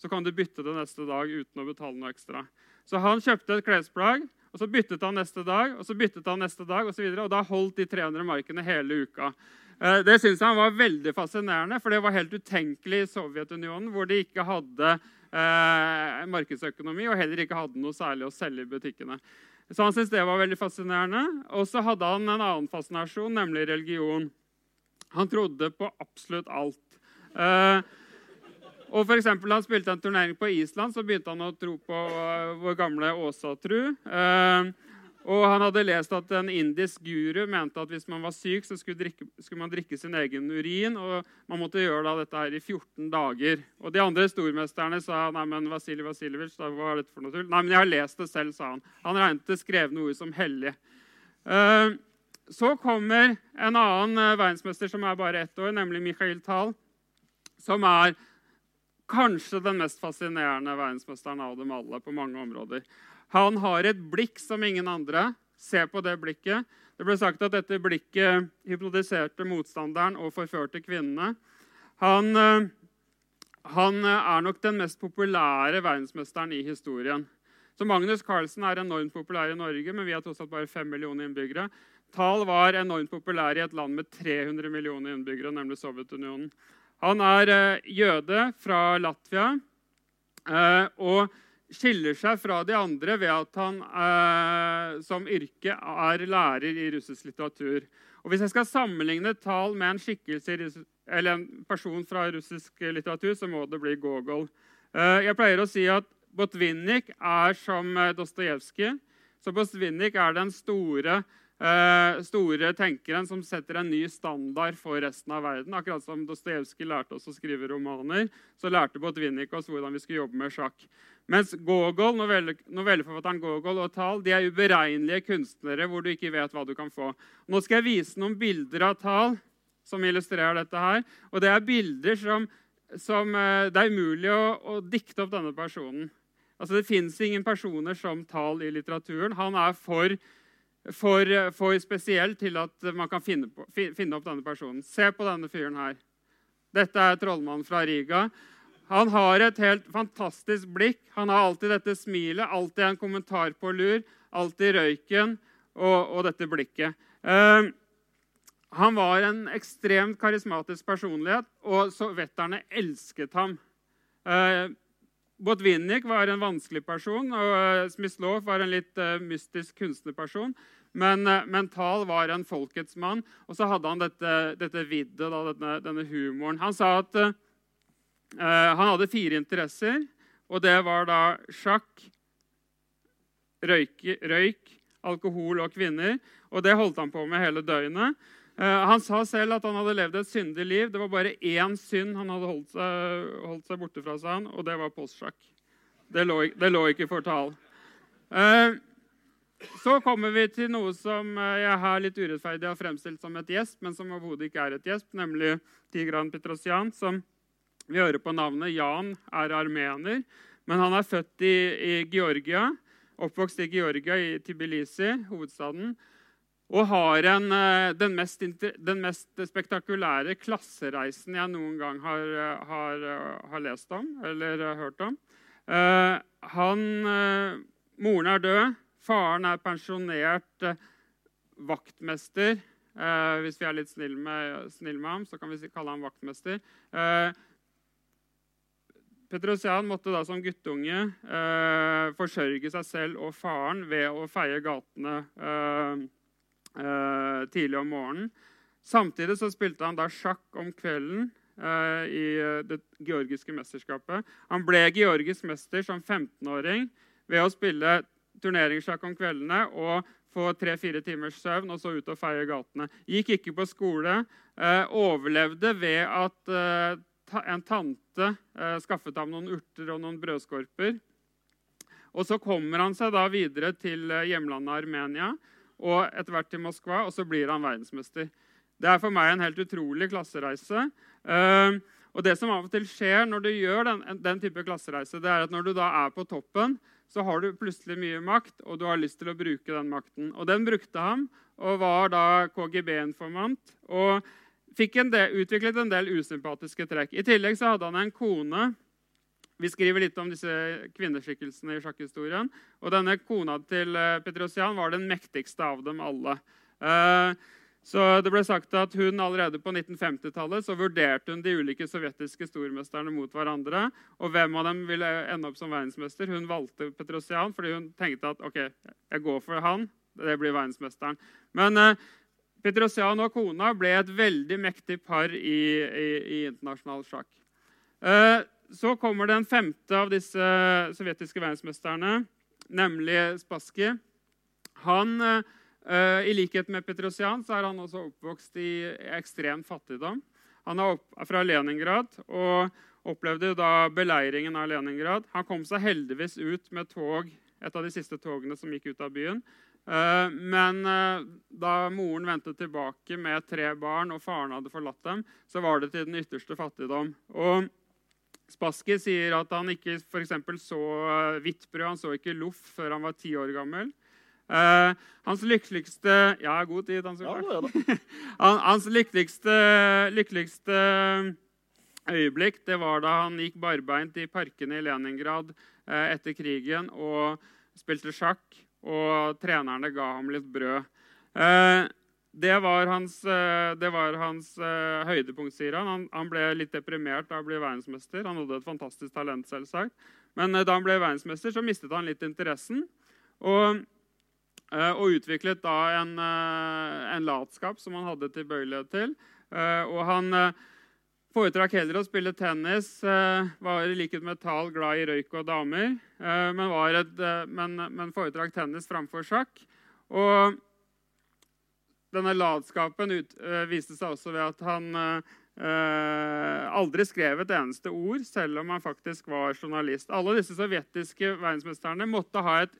så kan du bytte det neste dag uten å betale noe ekstra. Så han kjøpte et klesplagg og Så byttet han neste dag, og så byttet han neste dag, og, så videre, og da holdt de 300 markene hele uka. Eh, det syntes han var veldig fascinerende, for det var helt utenkelig i Sovjetunionen, hvor de ikke hadde eh, markedsøkonomi og heller ikke hadde noe særlig å selge i butikkene. Så han syntes det var veldig fascinerende. Og så hadde han en annen fascinasjon, nemlig religion. Han trodde på absolutt alt. Eh, og for eksempel, Da han spilte en turnering på Island, så begynte han å tro på uh, vår gamle Åsa-tru. Uh, og han hadde lest at en indisk guru mente at hvis man var syk, så skulle, drikke, skulle, man drikke sin egen urin. Og man måtte gjøre da dette her i 14 dager. Og de andre stormesterne sa nei, men Vasilij Vasiljevitsj, hva er dette for noe tull? Nei, men jeg har lest det selv, sa han. Han regnet det skrevne ord som hellig. Uh, så kommer en annen verdensmester som er bare ett år, nemlig Mikhail Tal, som er kanskje den mest fascinerende verdensmesteren av dem alle. på mange områder. Han har et blikk som ingen andre. Se på det blikket. Det ble sagt at dette blikket hypnotiserte motstanderen og forførte kvinnene. Han, eh, han er nok den mest populære verdensmesteren i historien. Så Magnus Carlsen er enormt populær i Norge, men vi har tross alt bare 5 millioner innbyggere. Tal var enormt populær i et land med 300 millioner innbyggere, nemlig Sovjetunionen. Han er eh, jøde fra Latvia. Eh, og skiller seg fra de andre ved at han eh, som yrke er lærer i russisk litteratur. Og Hvis jeg skal sammenligne Tal med en skikkelse eller en person fra russisk litteratur, så må det bli Gogol. Jeg pleier å si at Botvinnik er som Dostojevskij. Så Botvinnik er den store store tenkeren som setter en ny standard for resten av verden. Akkurat som Dostojevskij lærte oss å skrive romaner, så lærte Botvinnik oss hvordan vi skulle jobbe med sjakk. Mens Gogol, novelleforfatteren Gogol og Tal de er uberegnelige kunstnere hvor du ikke vet hva du kan få. Nå skal jeg vise noen bilder av Tal som illustrerer dette her. Og det er bilder som, som eh, Det er umulig å, å dikte opp denne personen. Altså, Det fins ingen personer som Tal i litteraturen. Han er for for, for spesiell til at man kan finne, på, finne, opp denne personen. Se på denne fyren her. Dette er trollmannen fra Riga. Han har et helt fantastisk blikk. Han har alltid dette smilet, alltid en kommentar på lur, alltid røyken og, og dette blikket. Uh, han var en ekstremt karismatisk personlighet, og sovjeterne elsket ham. Uh, Botvinnik var en vanskelig person, og eh, Smyslov var en litt uh, mystisk kunstnerperson. Men uh, Mental var en folkets mann, og så hadde han dette, dette viddet, da, denne, denne, humoren. Han sa at uh, han hadde fire interesser, og det var da sjakk, røyk, røyk alkohol og kvinner. Og det holdt han på med hele døgnet. Eh, han sa selv at han hadde levd et syndig liv. Det var bare én synd han hadde holdt seg, holdt seg borte fra han, og det var postsjakk. Det, det, lå ikke for tall. Uh, så kommer vi til noe som eh, jeg her litt urettferdig har fremstilt som et gjesp, men som overhodet ikke er et gjesp, nemlig Tigran Petrosian, som vi hører på navnet Jan er armener. Men han er født i, i Georgia, oppvokst i Georgia, i Tbilisi, hovedstaden. Og har en, eh, den, mest, den, mest, spektakulære klassereisen jeg noen gang har, eh, har, eh, har lest om eller hørt om. Han, moren er død. Faren er pensjonert uh, vaktmester. hvis vi er litt snille med, snill med, ham, så kan vi kalle ham vaktmester. Petrosian måtte da som guttunge forsørge seg selv og faren ved å feie gatene uh, tidlig om morgenen. Samtidig så spilte han da sjakk om kvelden eh, i eh, det georgiske mesterskapet. Han ble georgisk mester som 15-åring ved å spille turneringssjakk om kveldene og få tre-fire timers søvn og så ut og feie gatene. Gikk ikke på skole. Eh, overlevde ved at en tante skaffet ham noen urter og noen brødskorper. Og Så kommer han seg da videre til hjemlandet Armenia og etter hvert til Moskva, og så blir han verdensmester. Det er for meg en helt utrolig klassereise. Uh, og det som av og til skjer når du gjør den, den, type klassereise, det er at når du da er på toppen, så har du plutselig mye makt, og du har lyst til å bruke den makten. Og den brukte han, og var da KGB-informant. Og fikk en del, utviklet en del usympatiske trekk. I tillegg så hadde han en kone vi skriver litt om disse kvinneskikkelsene i sjakkhistorien. Og denne kona til eh, Petrosian var den mektigste av dem alle. Eh, så det ble sagt at hun Allerede på 1950-tallet så vurderte hun de ulike sovjetiske stormesterne mot hverandre. Og hvem av dem ville ende opp som verdensmester. Hun valgte Petrosian fordi hun tenkte at ok, jeg går for han. Det blir verdensmesteren. Men eh, Petrosian og kona ble et veldig mektig par i, i, i internasjonal sjakk. Eh, så kommer den femte av disse sovjetiske verdensmesterne, nemlig Spassky. Han, uh, I likhet med Petrosian så er han også oppvokst i ekstrem fattigdom. Han er, fra Leningrad og opplevde da beleiringen av Leningrad. Han kom seg heldigvis ut med tog, et av de siste togene som gikk ut av byen. Uh, men uh, da moren vendte tilbake med tre barn, og faren hadde forlatt dem, så var det til den ytterste fattigdom. Og Spassky sier at han ikke for så eh, hvitt brød, han så ikke loff før han var ti år gammel. Uh, hans lykkeligste Ja, god tid, Hans ja, ja, Hans lykkeligste, lykkeligste, øyeblikk det var da han gikk barbeint i parkene i Leningrad uh, etter krigen og spilte sjakk, og trenerne ga ham litt brød. Uh, det var hans, eh, det var hans uh, høydepunkt, sier han. han. han. ble litt deprimert av å bli verdensmester. Han hadde et fantastisk talent, selvsagt. Men da han ble verdensmester, så mistet han litt interessen. Og, og utviklet da en, en, latskap som han hadde tilbøyelighet til. Og han Foretrakk heller å spille tennis. Var i likhet med Tal glad i røyk og damer. Men, et, men, men foretrakk tennis framfor sjakk. Og denne latskapen ut, viste seg også ved at han aldri skrev et eneste ord, selv om han faktisk var journalist. Alle disse sovjetiske verdensmesterne måtte ha et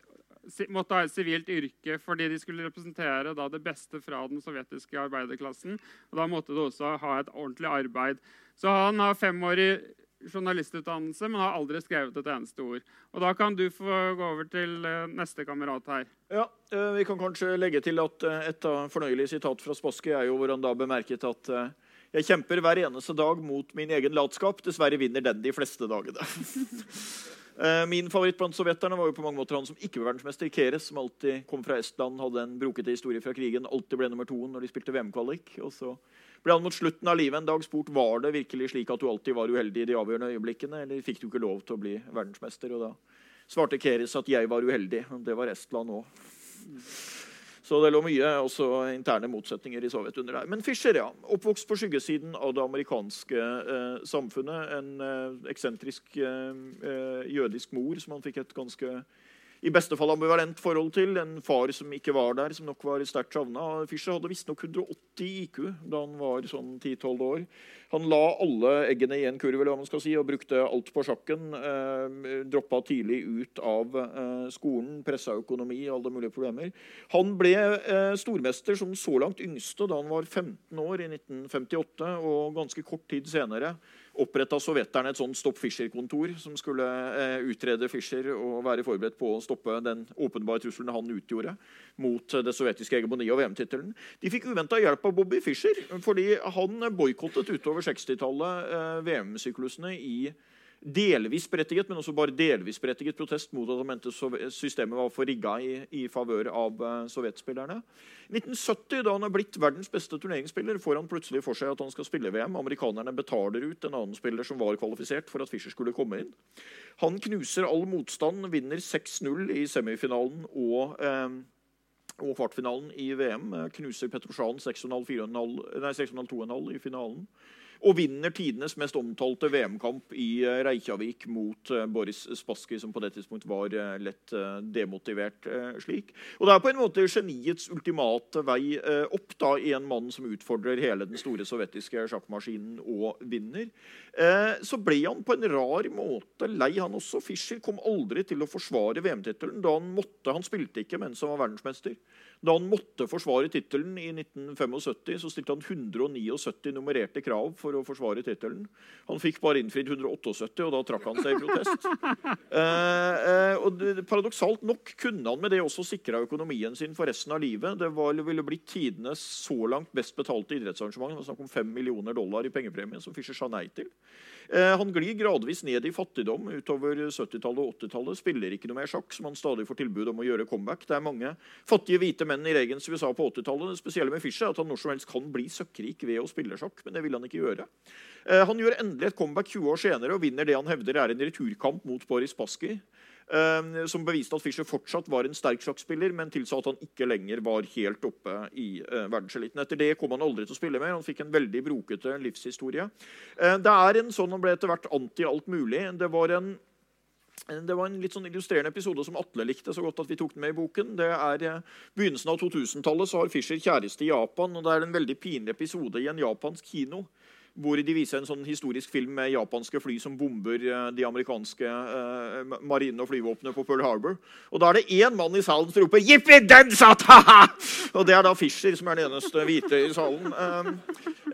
måtte ha et sivilt yrke fordi de skulle representere da, det beste fra den sovjetiske arbeiderklassen. Og da måtte de også ha et ordentlig arbeid. Så han har femårig journalistutdannelse, men har aldri skrevet et eneste ord. Og Da kan du få gå over til eh, neste kamerat her. Ja, eh, Vi kan kanskje legge til at eh, et fornøyelig sitat fra Spaske er jo hvor han da bemerket at jeg kjemper hver eneste dag mot min egen latskap. Dessverre vinner den de fleste dagene. Min favoritt blant sovjeterne var jo på mange måter han som ikke var verdensmester, Keres, som alltid kom fra Estland, hadde en brokete historie fra krigen, alltid ble nummer to når de spilte VM-kvalik. Og så ble han mot slutten av livet en dag spurt var det virkelig slik at du alltid var uheldig i de avgjørende øyeblikkene, eller fikk du ikke lov til å bli verdensmester? Og da svarte Keres at jeg var uheldig. Det var Estland òg. Så det lå mye også interne motsetninger i Sovjet under der. Men Fischer, ja. Oppvokst på skyggesiden av det amerikanske eh, samfunnet. En eh, eksentrisk eh, eh jødisk mor som han fikk et ganske i beste fall ambivalent forhold til. En far som ikke var der, som nok var sterkt savna. Fischer hadde visstnok 180 IQ da han var sånn 10-12 år. Han la alle eggene i en kurv eller hva man skal si, og brukte alt på sjakken. Eh, droppa tidlig ut av eh, skolen, pressa økonomi, alle mulige problemer. Han ble eh, stormester som så langt yngste da han var 15 år i 1958, og ganske kort tid senere oppretta sovjeterne et sånt Stopp Fischer-kontor som skulle eh, utrede Fischer og være forberedt på å stoppe den åpenbare trusselen han utgjorde mot det sovjetiske hegemoniet og VM-tittelen. De fikk uventa hjelp av Bobby Fischer, fordi han boikottet utover 60-tallet eh, VM-syklusene i delvis berettiget, men også bare delvis berettiget protest mot at han mente systemet var for rigga i, i favør av uh, sovjetspillerne. I 1970, da han er blitt verdens beste turneringsspiller, får han plutselig for seg at han skal spille VM. Amerikanerne betaler ut en annen spiller som var kvalifisert for at Fischer skulle komme inn. Han knuser all motstand, vinner 6-0 i semifinalen og uh, og kvartfinalen i VM. Knuser Petrosjan 6,5-2,5 i finalen og vinner tidenes mest omtalte VM-kamp i eh, Reykjavik mot eh, Boris Spassky, som på det tidspunkt var eh, lett demotivert slik. Og Det er på en måte geniets ultimate vei opp da, i en mann som utfordrer hele den store sovjetiske sjakkmaskinen og vinner. Så ble han på en rar måte lei, han også. Fischer kom aldri til å forsvare VM-tittelen da han. Han spilte ikke mens han var verdensmester. Da han måtte forsvare tittelen i 1975, så stilte han 179 nummererte krav for å forsvare tittelen. Han fikk bare innfridd 178, og da trakk han seg i protest. eh, eh, og Paradoksalt nok kunne han med det også sikra økonomien sin for resten av livet. Det var, ville blitt tidenes så langt best betalte idrettsarrangement. Det var snakk om 5 millioner dollar i pengepremie, som Fischer sa nei til. Eh, han glir gradvis ned i fattigdom utover 70-tallet og 80-tallet. Spiller ikke noe mer sjakk, som han stadig får tilbud om å gjøre comeback. Det er mange fattige hvite menn i Regens USA på 80-tallet. Det spesielle med Fischer er at han når som helst kan bli søkkrik ved å spille sjakk, men det vil han ikke gjøre. Eh, han gjør endelig et comeback 20 år senere og vinner det han hevder er en returkamp mot Boris Pasky. Uh, som beviste at Fischer fortsatt var en sterk sjakkspiller, men tilsa at han ikke lenger var helt oppe i eh, verdenseliten. Etter det kom han aldri til å spille mer. Han fikk en veldig brokete livshistorie. Uh, det er en sånn Han ble etter hvert anti alt mulig. Det var en det var en litt sånn illustrerende episode som Atle likte så godt at vi tok den med i boken. Det er Begynnelsen av 2000-tallet så har Fischer kjæreste i Japan. og Det er en veldig pinlig episode i en japansk kino hvor de viser en sånn historisk film med japanske fly som bomber eh, de amerikanske eh, marine- og flyvåpenet på Pearl Harbor. Og Da er det én mann i salen som roper 'Jippi den satt!' Og det er da Fischer som er den eneste hvite i salen. Eh,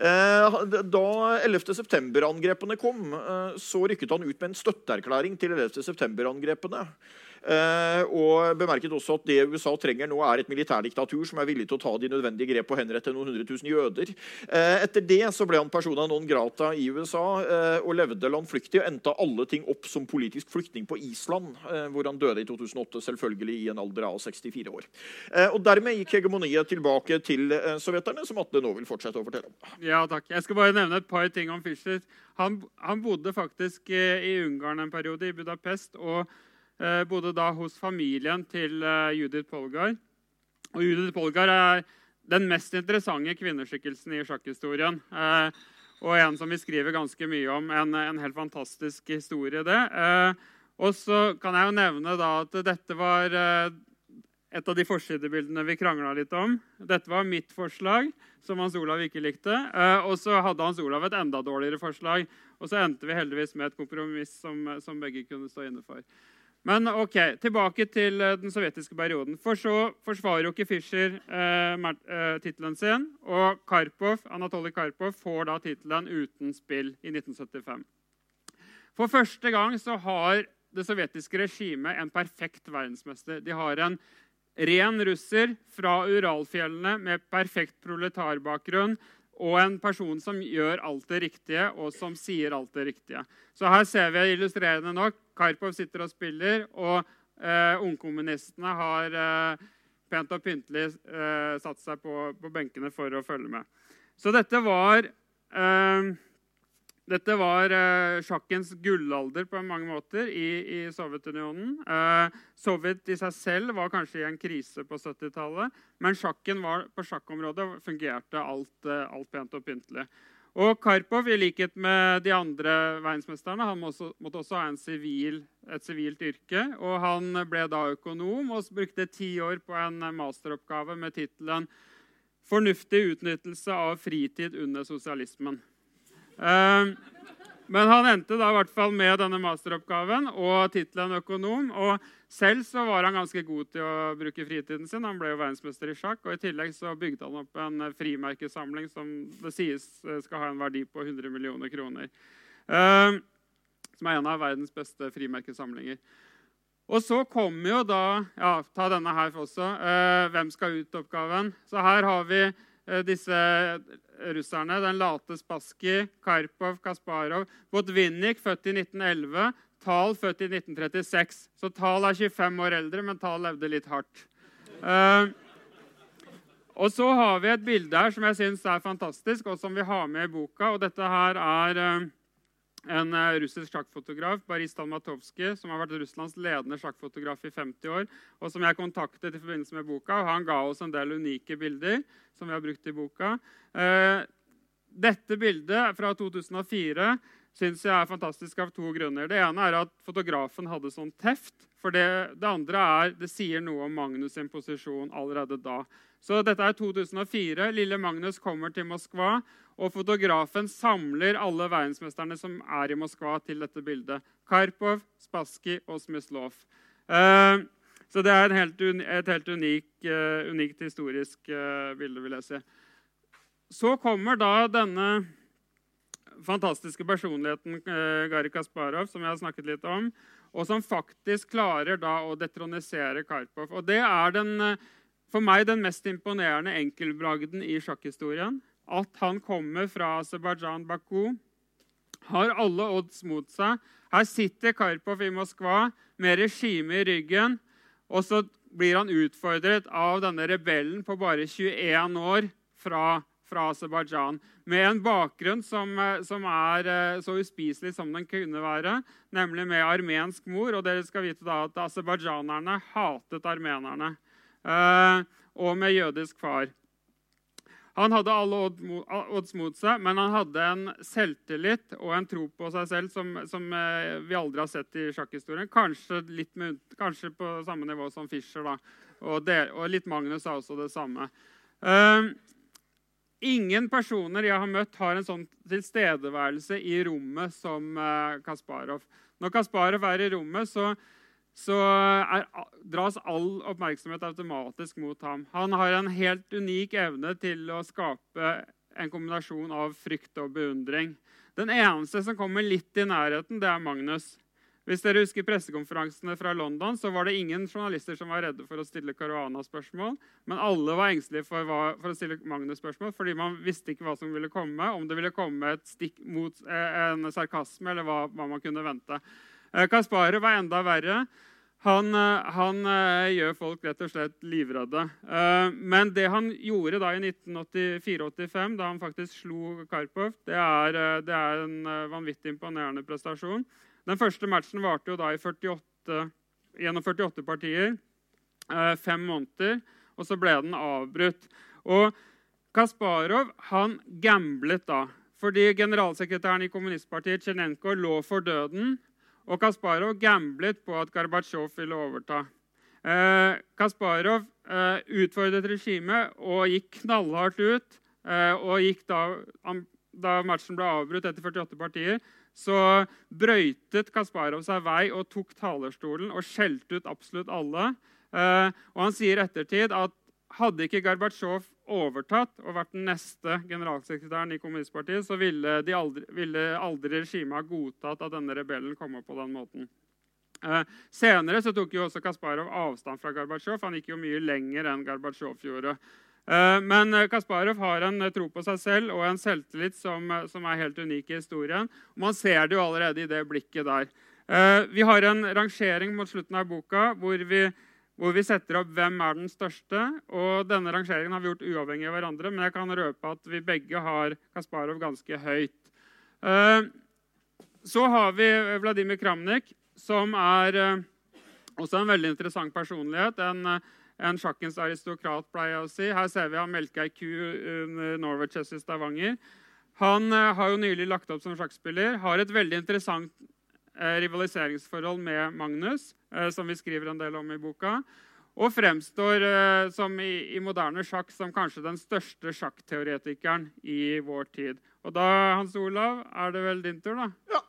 eh da 11. september-angrepene kom, eh, så rykket han ut med en støtteerklæring til 11. Eh, og bemerket også at det USA trenger nå, er et militærdiktatur som er villig til å ta de nødvendige grep og henrette noen hundre tusen jøder. Eh, etter det så ble han persona non grata i USA eh, og levde landflyktig og endte alle ting opp som politisk flyktning på Island, hvor han døde i 2008, selvfølgelig i en alder av 64 år. Og Dermed gikk hegemoniet tilbake til sovjeterne, som Atle nå vil fortsette å fortelle om. Ja, takk. Jeg skal bare nevne et par ting om Fischer. Han, han bodde faktisk i Ungarn en periode, i Budapest. og bodde da hos familien til eh, Judith Polgar. Og Judith Polgar er den mest interessante kvinneskikkelsen i sjakkhistorien. Eh, og en som vi skriver ganske mye om. En, en helt fantastisk historie, det. og så kan jeg jo nevne da at dette var et av de forsidebildene vi krangla litt om. Dette var mitt forslag, som Hans Olav ikke likte. og så hadde Hans Olav et enda dårligere forslag. Og så endte vi heldigvis med et kompromiss som, som begge kunne stå inne for. Men ok, tilbake til uh, den sovjetiske perioden. For så forsvarer jo ikke Fischer uh, uh, tittelen sin. Og Karpov, Anatolij Karpov får da tittelen uten spill i 1975. For første gang så har det sovjetiske regimet en perfekt verdensmester. De har en ren russer fra Uralfjellene med perfekt proletarbakgrunn og en person som gjør alt det riktige, og som sier alt det riktige. Så her ser vi illustrerende nok Karpov sitter og spiller, og eh, ungkommunistene har eh, pent og pyntelig eh, satt seg på, på, benkene for å følge med. Så dette var eh, dette var eh, sjakkens gullalder på mange måter i, i Sovjetunionen. Eh, Sovjet i seg selv var kanskje i en krise på 70-tallet, men sjakken var, på sjakkområdet fungerte alt, uh, alt, pent og pyntelig. Og Karpov, i likhet med de andre verdensmesterne, han måtte også, ha civil, et sivilt yrke. og Han ble da økonom og brukte ti år på en masteroppgave med tittelen 'Fornuftig utnyttelse av fritid under sosialismen'. Ehm, men han endte da i hvert fall med denne masteroppgaven og tittelen økonom. Og selv så var han ganske god til å bruke fritiden sin. Han ble jo verdensmester i sjakk. Og i tillegg så bygde han opp en frimerkesamling som det sies eh, skal ha en verdi på 100 millioner kroner. Uh, som er en av verdens beste frimerkesamlinger. Og så kommer jo da ja, Ta denne her også. Uh, hvem skal ut-oppgaven. Så her har vi disse russerne. Den late Spassky, Karpov, Kasparov. Botvinnik, født i 1911. Tal, født i 1936. Så Tal er 25 år eldre, men Tal levde litt hardt. Uh, og så har vi et bilde her som jeg syns er fantastisk, og som vi har med i boka. og Dette her er uh, en uh, russisk sjakkfotograf, Baris Talmatovskij, som har vært Russlands ledende sjakkfotograf i 50 år, og som jeg kontaktet i forbindelse med boka. og Han ga oss en del unike bilder som vi har brukt i boka. Uh, dette bildet fra 2004 syns jeg er fantastisk av to grunner. Det ene er at fotografen hadde sånn teft. For det, det, andre er det sier noe om Magnus' sin posisjon allerede da. Så dette er 2004. Lille Magnus kommer til Moskva, og fotografen samler alle verdensmesterne som er i Moskva, til dette bildet. Karpov, Spassky og Smyslov. Uh, så det er helt et helt unik, uh, unikt historisk uh, bilde, vil jeg si. Så kommer da denne fantastiske personligheten uh, Gari Kasparov, som jeg har snakket litt om, og som faktisk klarer da å detronisere Karpov. Og det er den, for meg den mest imponerende enkeltbragden i sjakkhistorien at han kommer fra Aserbajdsjan, Baku. Har alle odds mot seg. Her sitter Karpov i Moskva med regimet i ryggen. Og så blir han utfordret av denne rebellen på bare 21 år fra, fra Aserbajdsjan. Med en bakgrunn som, som, er eh, så uspiselig som den kunne være, nemlig med armensk mor. Og dere skal vite da at aserbajdsjanerne hatet armenerne. Eh, og med jødisk far. Han hadde alle odds mot seg, men han hadde en selvtillit og en tro på seg selv som, som eh, vi aldri har sett i sjakkhistorien. Kanskje, med, kanskje, på samme nivå som Fischer. Da. Og, det, og litt Magnus er også det samme. Uh, ingen personer jeg har møtt, har en sånn tilstedeværelse i rommet som uh, Kasparov. Når Kasparov er i rommet, så så er, dras all oppmerksomhet automatisk mot ham. Han har en helt unik evne til å skape en kombinasjon av frykt og beundring. Den eneste som kommer litt i nærheten, det er Magnus. Hvis dere husker pressekonferansene fra London, så var det ingen journalister som var redde for å stille Caruana-spørsmål, men alle var engstelige for, for, å stille Magnus-spørsmål fordi man visste ikke hva som ville komme, om det ville komme et stikk mot eh, en sarkasme, eller hva, hva man kunne vente. Eh, var enda verre. Han, eh, han, gjør folk rett og slett livredde. Men det han gjorde da i 1984-85, da han faktisk slo Karpov, det er, det er en vanvittig imponerende prestasjon. Den første matchen varte jo da i 48, gjennom 48 partier. Eh, fem måneder. Og så ble den avbrutt. Og Kasparov han gamblet da. Fordi generalsekretæren i kommunistpartiet Tsjenenko lå for døden. Og Kasparov gamblet på at Gorbatsjov ville overta. Eh, Kasparov eh, utfordret regimet og gikk knallhardt ut. Eh, og gikk da, da matchen ble avbrutt etter 48 partier, så brøytet Kasparov seg vei og tok talerstolen og skjelte ut absolutt alle. Eh, og han sier ettertid at hadde ikke Gorbatsjov overtatt og vært den neste generalsekretæren i kommunistpartiet, så ville, aldri, ville aldri regimet ha godtatt at denne rebellen kom opp på den måten. Eh, senere så tok jo også Kasparov avstand fra Gorbatsjov. Han gikk jo mye lenger enn Gorbatsjov gjorde. Eh, men eh, Kasparov har en eh, tro på seg selv og en selvtillit som, som, er helt unik i historien. Man ser det jo allerede i det blikket der. Vi har en rangering mot slutten av boka hvor vi, hvor vi setter opp hvem er den største. og Denne rangeringen har vi gjort uavhengig av hverandre, men jeg kan røpe at vi begge har Kasparov ganske høyt. Så har vi Vladimir Kramnik, som er også en veldig interessant personlighet. en en sjakkens aristokrat, pleier jeg å si. Her ser vi han melka ei ku under Norway Chess i Stavanger. Han uh, har jo nylig lagt opp som sjakkspiller. Har et veldig interessant rivaliseringsforhold med Magnus, som vi skriver en del om i boka. Og fremstår som i, i, moderne sjakk som kanskje den største sjakkteoretikeren i vår tid. Og da, Hans Olav, er det vel din tur, da? Ja.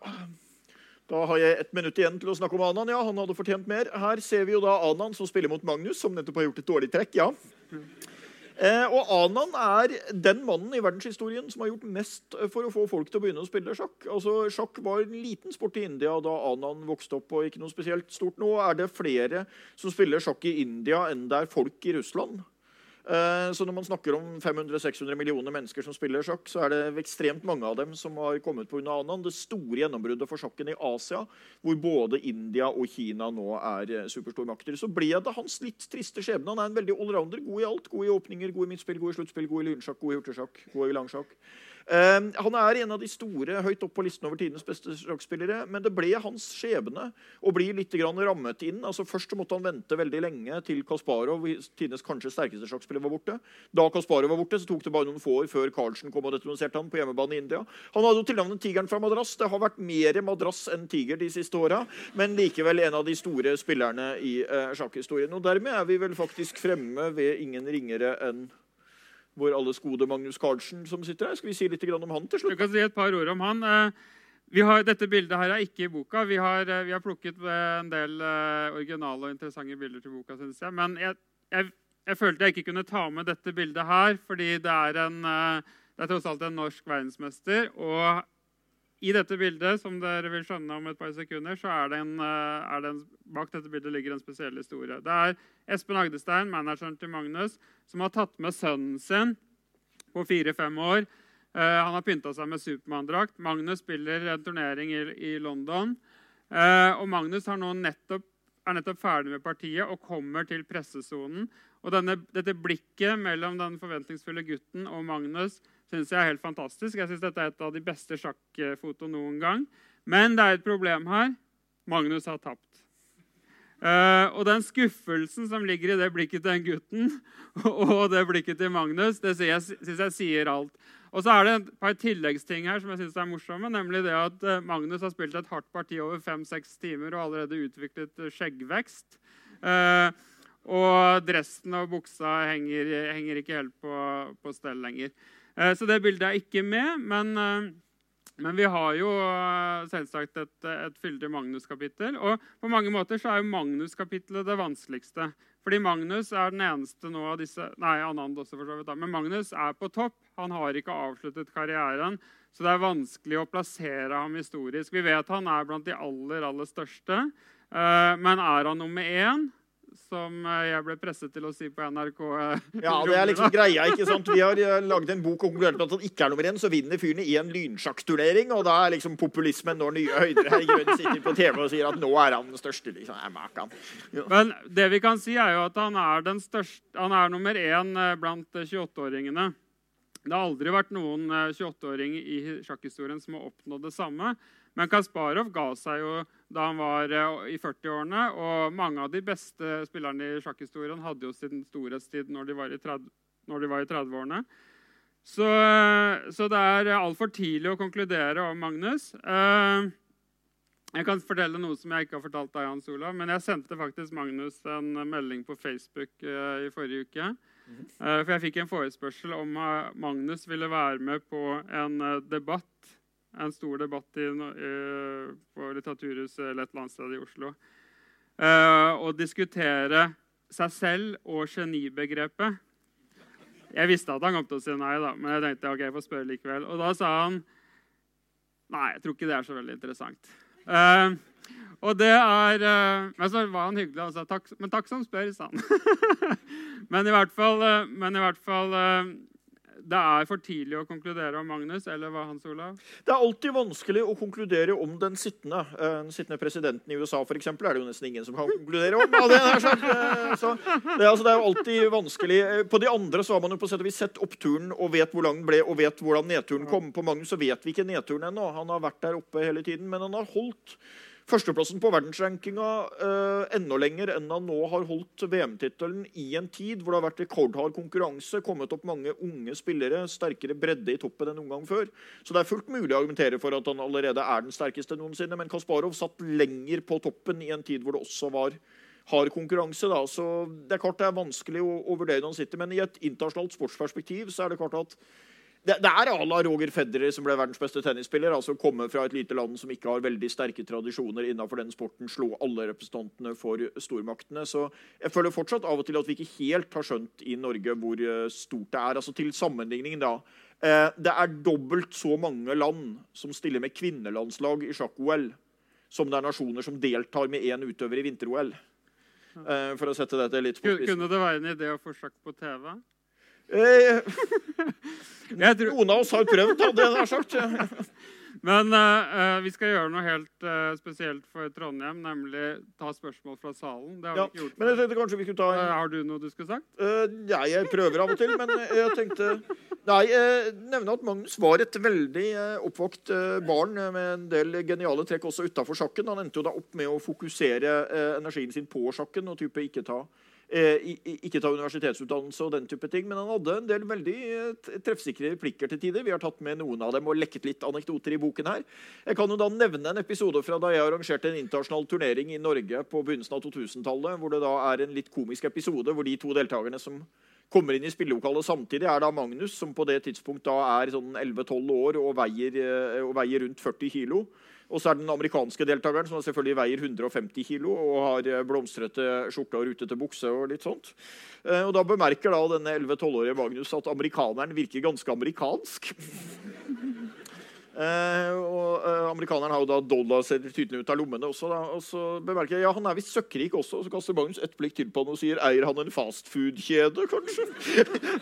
Da har jeg ett minutt igjen til å snakke om Anan. Ja, han hadde fortjent mer. Her ser vi jo da Anan som spiller mot Magnus, som nettopp har gjort et dårlig trekk. ja. Eh, og Anan er den mannen i verdenshistorien som har gjort mest for å få folk til å begynne å spille sjakk. Altså, Sjakk var en liten sport i India da Anan vokste opp. og ikke noe spesielt stort. Nå er det flere som spiller sjakk i India enn det er folk i Russland. Eh, så når man snakker om 500-600 millioner mennesker som spiller sjakk, så er det ekstremt mange av dem som har kommet under Anan. Det store gjennombruddet for sjakken i Asia, hvor både India og Kina nå er eh, superstormakter. Så ble det hans litt triste skjebne. Han er en veldig allrounder. God i alt. God i åpninger, god i midtspill, god i sluttspill, god i lynsjakk, god i hurtigsjakk, god i langsjakk. Ehm, han er en av de store høyt opp på listen over tidenes beste sjakkspillere. Men det ble hans skjebne å bli litt rammet inn. Altså Først måtte han vente veldig lenge til Kasparov, tidenes kanskje sterkeste sjakkspiller, var borte. Da Kasparov var borte, så tok det bare noen få år før Carlsen kom og detroniserte ham på hjemmebane i India. Han hadde jo tilnavnet Tigeren fra Madras. Det har vært mer madrass enn tiger de siste åra, men likevel en av de store spillerne i uh, sjakkhistorien. Og dermed er vi vel faktisk fremme ved ingen ringere enn vår alles gode Magnus Carlsen som sitter her. Skal vi si litt om han til slutt? Du kan si et par ord om han. Eh, har, dette bildet her er ikke i boka. Vi har, eh, vi har plukket eh, en del originale og interessante bilder til boka. Synes jeg. Men jeg, jeg, jeg, følte jeg ikke kunne ta med dette bildet her, fordi det er, en, det er tross alt en norsk verdensmester. Og i dette bildet som dere vil skjønne om et par sekunder, så er det, en, er det en, bak dette bildet ligger en spesiell historie. Det er Espen Agdestein, manageren til Magnus, som har tatt med sønnen sin på fire-fem år. Uh, han har pynta seg med Supermann-drakt. Magnus spiller en turnering i, London. Uh, og Magnus nettopp, er nettopp ferdig med partiet og kommer til pressesonen. Og denne, dette blikket mellom den forventningsfulle gutten og Magnus synes jeg er helt fantastisk. Jeg synes Dette er et av de beste sjakkfotoene noen gang. Men det er et problem her. Magnus har tapt. Uh, og den skuffelsen som ligger i det blikket til den gutten og det blikket til Magnus, det syns jeg, jeg, sier alt. Og så er det et par tilleggsting her som jeg synes er morsomme. Nemlig det at eh, Magnus har spilt et hardt parti over fem-seks timer og allerede utviklet skjeggvekst. Uh, og dressen og buksa henger, henger ikke helt på, på stell lenger. Eh, så det bildet er ikke med. Men, eh, Men vi har jo eh, selvsagt et, et fyldig Magnus-kapittel. Og på mange måter så er jo Magnus-kapittelet det vanskeligste. Fordi Magnus er den eneste nå av disse Nei, Anand også, for så vidt. Men Magnus er på topp. Han har ikke avsluttet karrieren. Så det er vanskelig å plassere ham historisk. Vi vet han er blant de aller, aller største. Eh, men er han nummer én? Som eh, jeg ble presset til å si på NRK. Eh, ja, det er liksom greia, ikke sant? Vi har uh, laget en bok og konkludert med at han ikke er nummer én. Så vinner fyren i en lynsjakkturnering, og da er liksom populismen når nye høyder. her i Grønn sitter på TV og sier at nå er han den største. liksom. Ja. Men det vi kan si, er jo at han er, den største, han er nummer én blant 28-åringene. Det har aldri vært noen 28-åring i sjakkhistorien som har oppnådd det samme. Men Kasparov ga seg jo da han var eh, i 40-årene. Og mange av de beste spillerne i sjakkhistorien hadde jo sin storhetstid når de var i 30-årene. 30 så, så, det er altfor tidlig å konkludere om Magnus. Eh, jeg kan fortelle noe som jeg ikke har fortalt deg, Hans Olav. Men jeg sendte faktisk Magnus en melding på Facebook eh, i forrige uke. Mhm. For jeg fikk en forespørsel om Magnus ville være med på en debatt en stor debatt i, på Litteraturhuset eller et eller annet sted i Oslo. Uh, å diskutere seg selv og genibegrepet. Jeg visste at han kom til å si nei, da, men jeg tenkte ok, jeg får spørre likevel. Og da sa han nei, jeg tror ikke det er så veldig interessant. Uh, og det er Men så var han hyggelig og sa takk, men takk som spør, sa han. men i hvert fall, men i hvert fall det er for tidlig å konkludere om Magnus? eller hva Hans Olav? Det er alltid vanskelig å konkludere om den sittende. Eh, den sittende presidenten i USA eksempel, er det jo nesten ingen som kan konkludere om. Det, er eh, så, det, altså, det, er jo alltid vanskelig. Eh, på de andre så har man jo på sett og vis sett oppturen og vet hvor lang den ble, og vet hvordan nedturen kom. På Magnus så vet vi ikke nedturen ennå. Han har vært der oppe hele tiden, men han har holdt førsteplassen på verdensrankinga uh, enda lenger enn han nå har holdt VM-tittelen i en tid hvor det har vært rekordhard konkurranse, kommet opp mange unge spillere, sterkere bredde i toppen enn noen gang før. Så det er fullt mulig å argumentere for at han allerede er den sterkeste noensinne. Men Kasparov satt lenger på toppen i en tid hvor det også var hard konkurranse. Da. Så det er klart det er vanskelig å, å vurdere når han sitter, men i et internasjonalt sportsperspektiv så er det klart at det, det er à la Roger Federer som ble verdens beste tennisspiller. altså Komme fra et lite land som ikke har veldig sterke tradisjoner innenfor den sporten. Slå alle representantene for stormaktene. Så jeg føler fortsatt av og til at vi ikke helt har skjønt i Norge hvor eh, stort det er. altså Til sammenligning, da. Eh, det er dobbelt så mange land som stiller med kvinnelandslag i sjakk-OL, som det er nasjoner som deltar med én utøver i vinter-OL. Eh, for å sette dette litt på spissen. Kunne det være en idé å få sjakk på TV? Eh, tror... Noen av oss har prøvd, hadde jeg nær sagt. Men uh, vi skal gjøre noe helt uh, spesielt for Trondheim, nemlig ta spørsmål fra salen. Det har ja, vi ikke gjort. Men jeg tenkte kanskje vi skulle ta uh, Har du noe du skulle sagt? ja, jeg prøver av og til, men jeg tenkte Nei, jeg nevner at Magnus var et veldig oppvakt barn med en del geniale trekk også utafor sjakken. Han endte jo da opp med å fokusere energien sin på sjakken og type ikke ta ikke ta universitetsutdannelse og den type ting. Men han hadde en del veldig eh, treffsikre replikker til tider. Vi har tatt med noen av dem og lekket litt anekdoter i boken her. Jeg kan jo da nevne en episode fra da jeg arrangerte en internasjonal turnering i Norge på begynnelsen av 2000-tallet, hvor det da er en litt komisk episode hvor de to deltakerne som kommer inn i spillelokalet samtidig, er da Magnus, som på det tidspunkt da er sånn 11-12 år og veier, eh, og veier rundt 40 kilo. Og så er den amerikanske deltakeren, som selvfølgelig veier 150 kg og har eh, blomstrete skjorte og rutete bukse. Og litt sånt. Eh, og Da bemerker da denne 11-12-årige Magnus at amerikaneren virker ganske amerikansk. Eh, og eh, Amerikaneren har jo da dollarsedler tydelig ut av lommene også. Da, og så bemerker jeg ja, han er visst søkkrik også. Og så kaster Magnus et blikk til på han og sier eier han en fastfood-kjede, kanskje?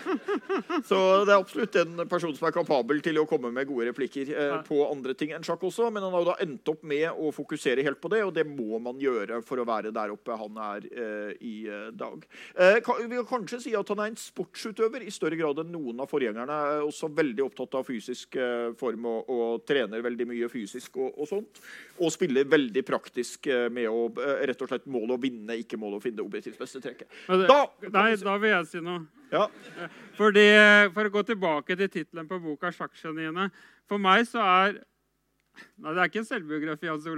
så det er absolutt en person som er kapabel til å komme med gode replikker eh, på andre ting enn sjakk også. Men han har jo da endt opp med å fokusere helt på det, og det må man gjøre for å være der oppe han er eh, i eh, dag. Eh, kan, vi kan kanskje si at han er en sportsutøver i større grad enn noen av forgjengerne. Er også veldig opptatt av fysisk form og, og og trener veldig mye fysisk og, og, sånt. Og spiller veldig praktisk eh, med å eh, rett og slett måle å vinne, ikke måle å finne det objektivt beste trekket. Da, nei, da vil jeg si noe. Ja. Fordi, for å gå tilbake til tittelen på boka 'Sjakkgeniene'. For meg så er Nei, det er ikke en selvbiografi. Altså,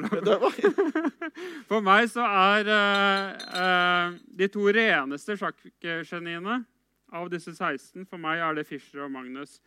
For meg så er uh, uh, de to reneste sjakkgeniene av disse 16 For meg er det Fischer og Magnus.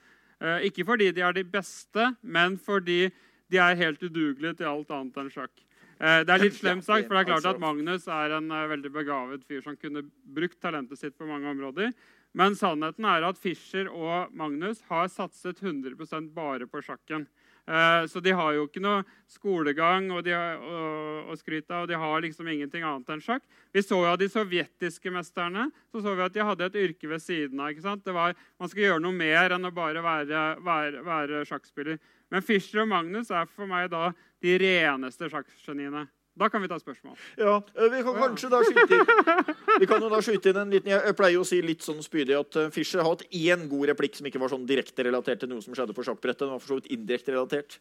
Eh, ikke fordi de er de beste, men fordi de er helt udugelige til alt annet enn sjakk. Eh, det er litt slemt sagt, for det er klart at Magnus er en eh, veldig begavet fyr som kunne brukt talentet sitt på mange områder. Men sannheten er at Fischer og Magnus har satset 100% bare på sjakken. Eh, så de har jo ikke noe skolegang og, de har, og, og skryt av, og de har liksom ingenting annet enn sjakk. Vi så jo av de sovjetiske mesterne så så vi at de hadde et yrke ved siden av. ikke sant? Var, man skal gjøre noe mer enn å bare være, være, være sjakkspiller. Men Fischer og Magnus er for meg da de reneste sjakkgeniene. Da kan vi ta spørsmål. Ja, eh, Vi kan kanskje da skyte inn Vi kan jo da skyte inn en liten, Jeg pleier å si litt sånn spydig at eh, Fischer har hatt én god replikk som ikke var sånn direkte relatert til noe som skjedde på sjakkbrettet. Den var for så vidt indirekte relatert.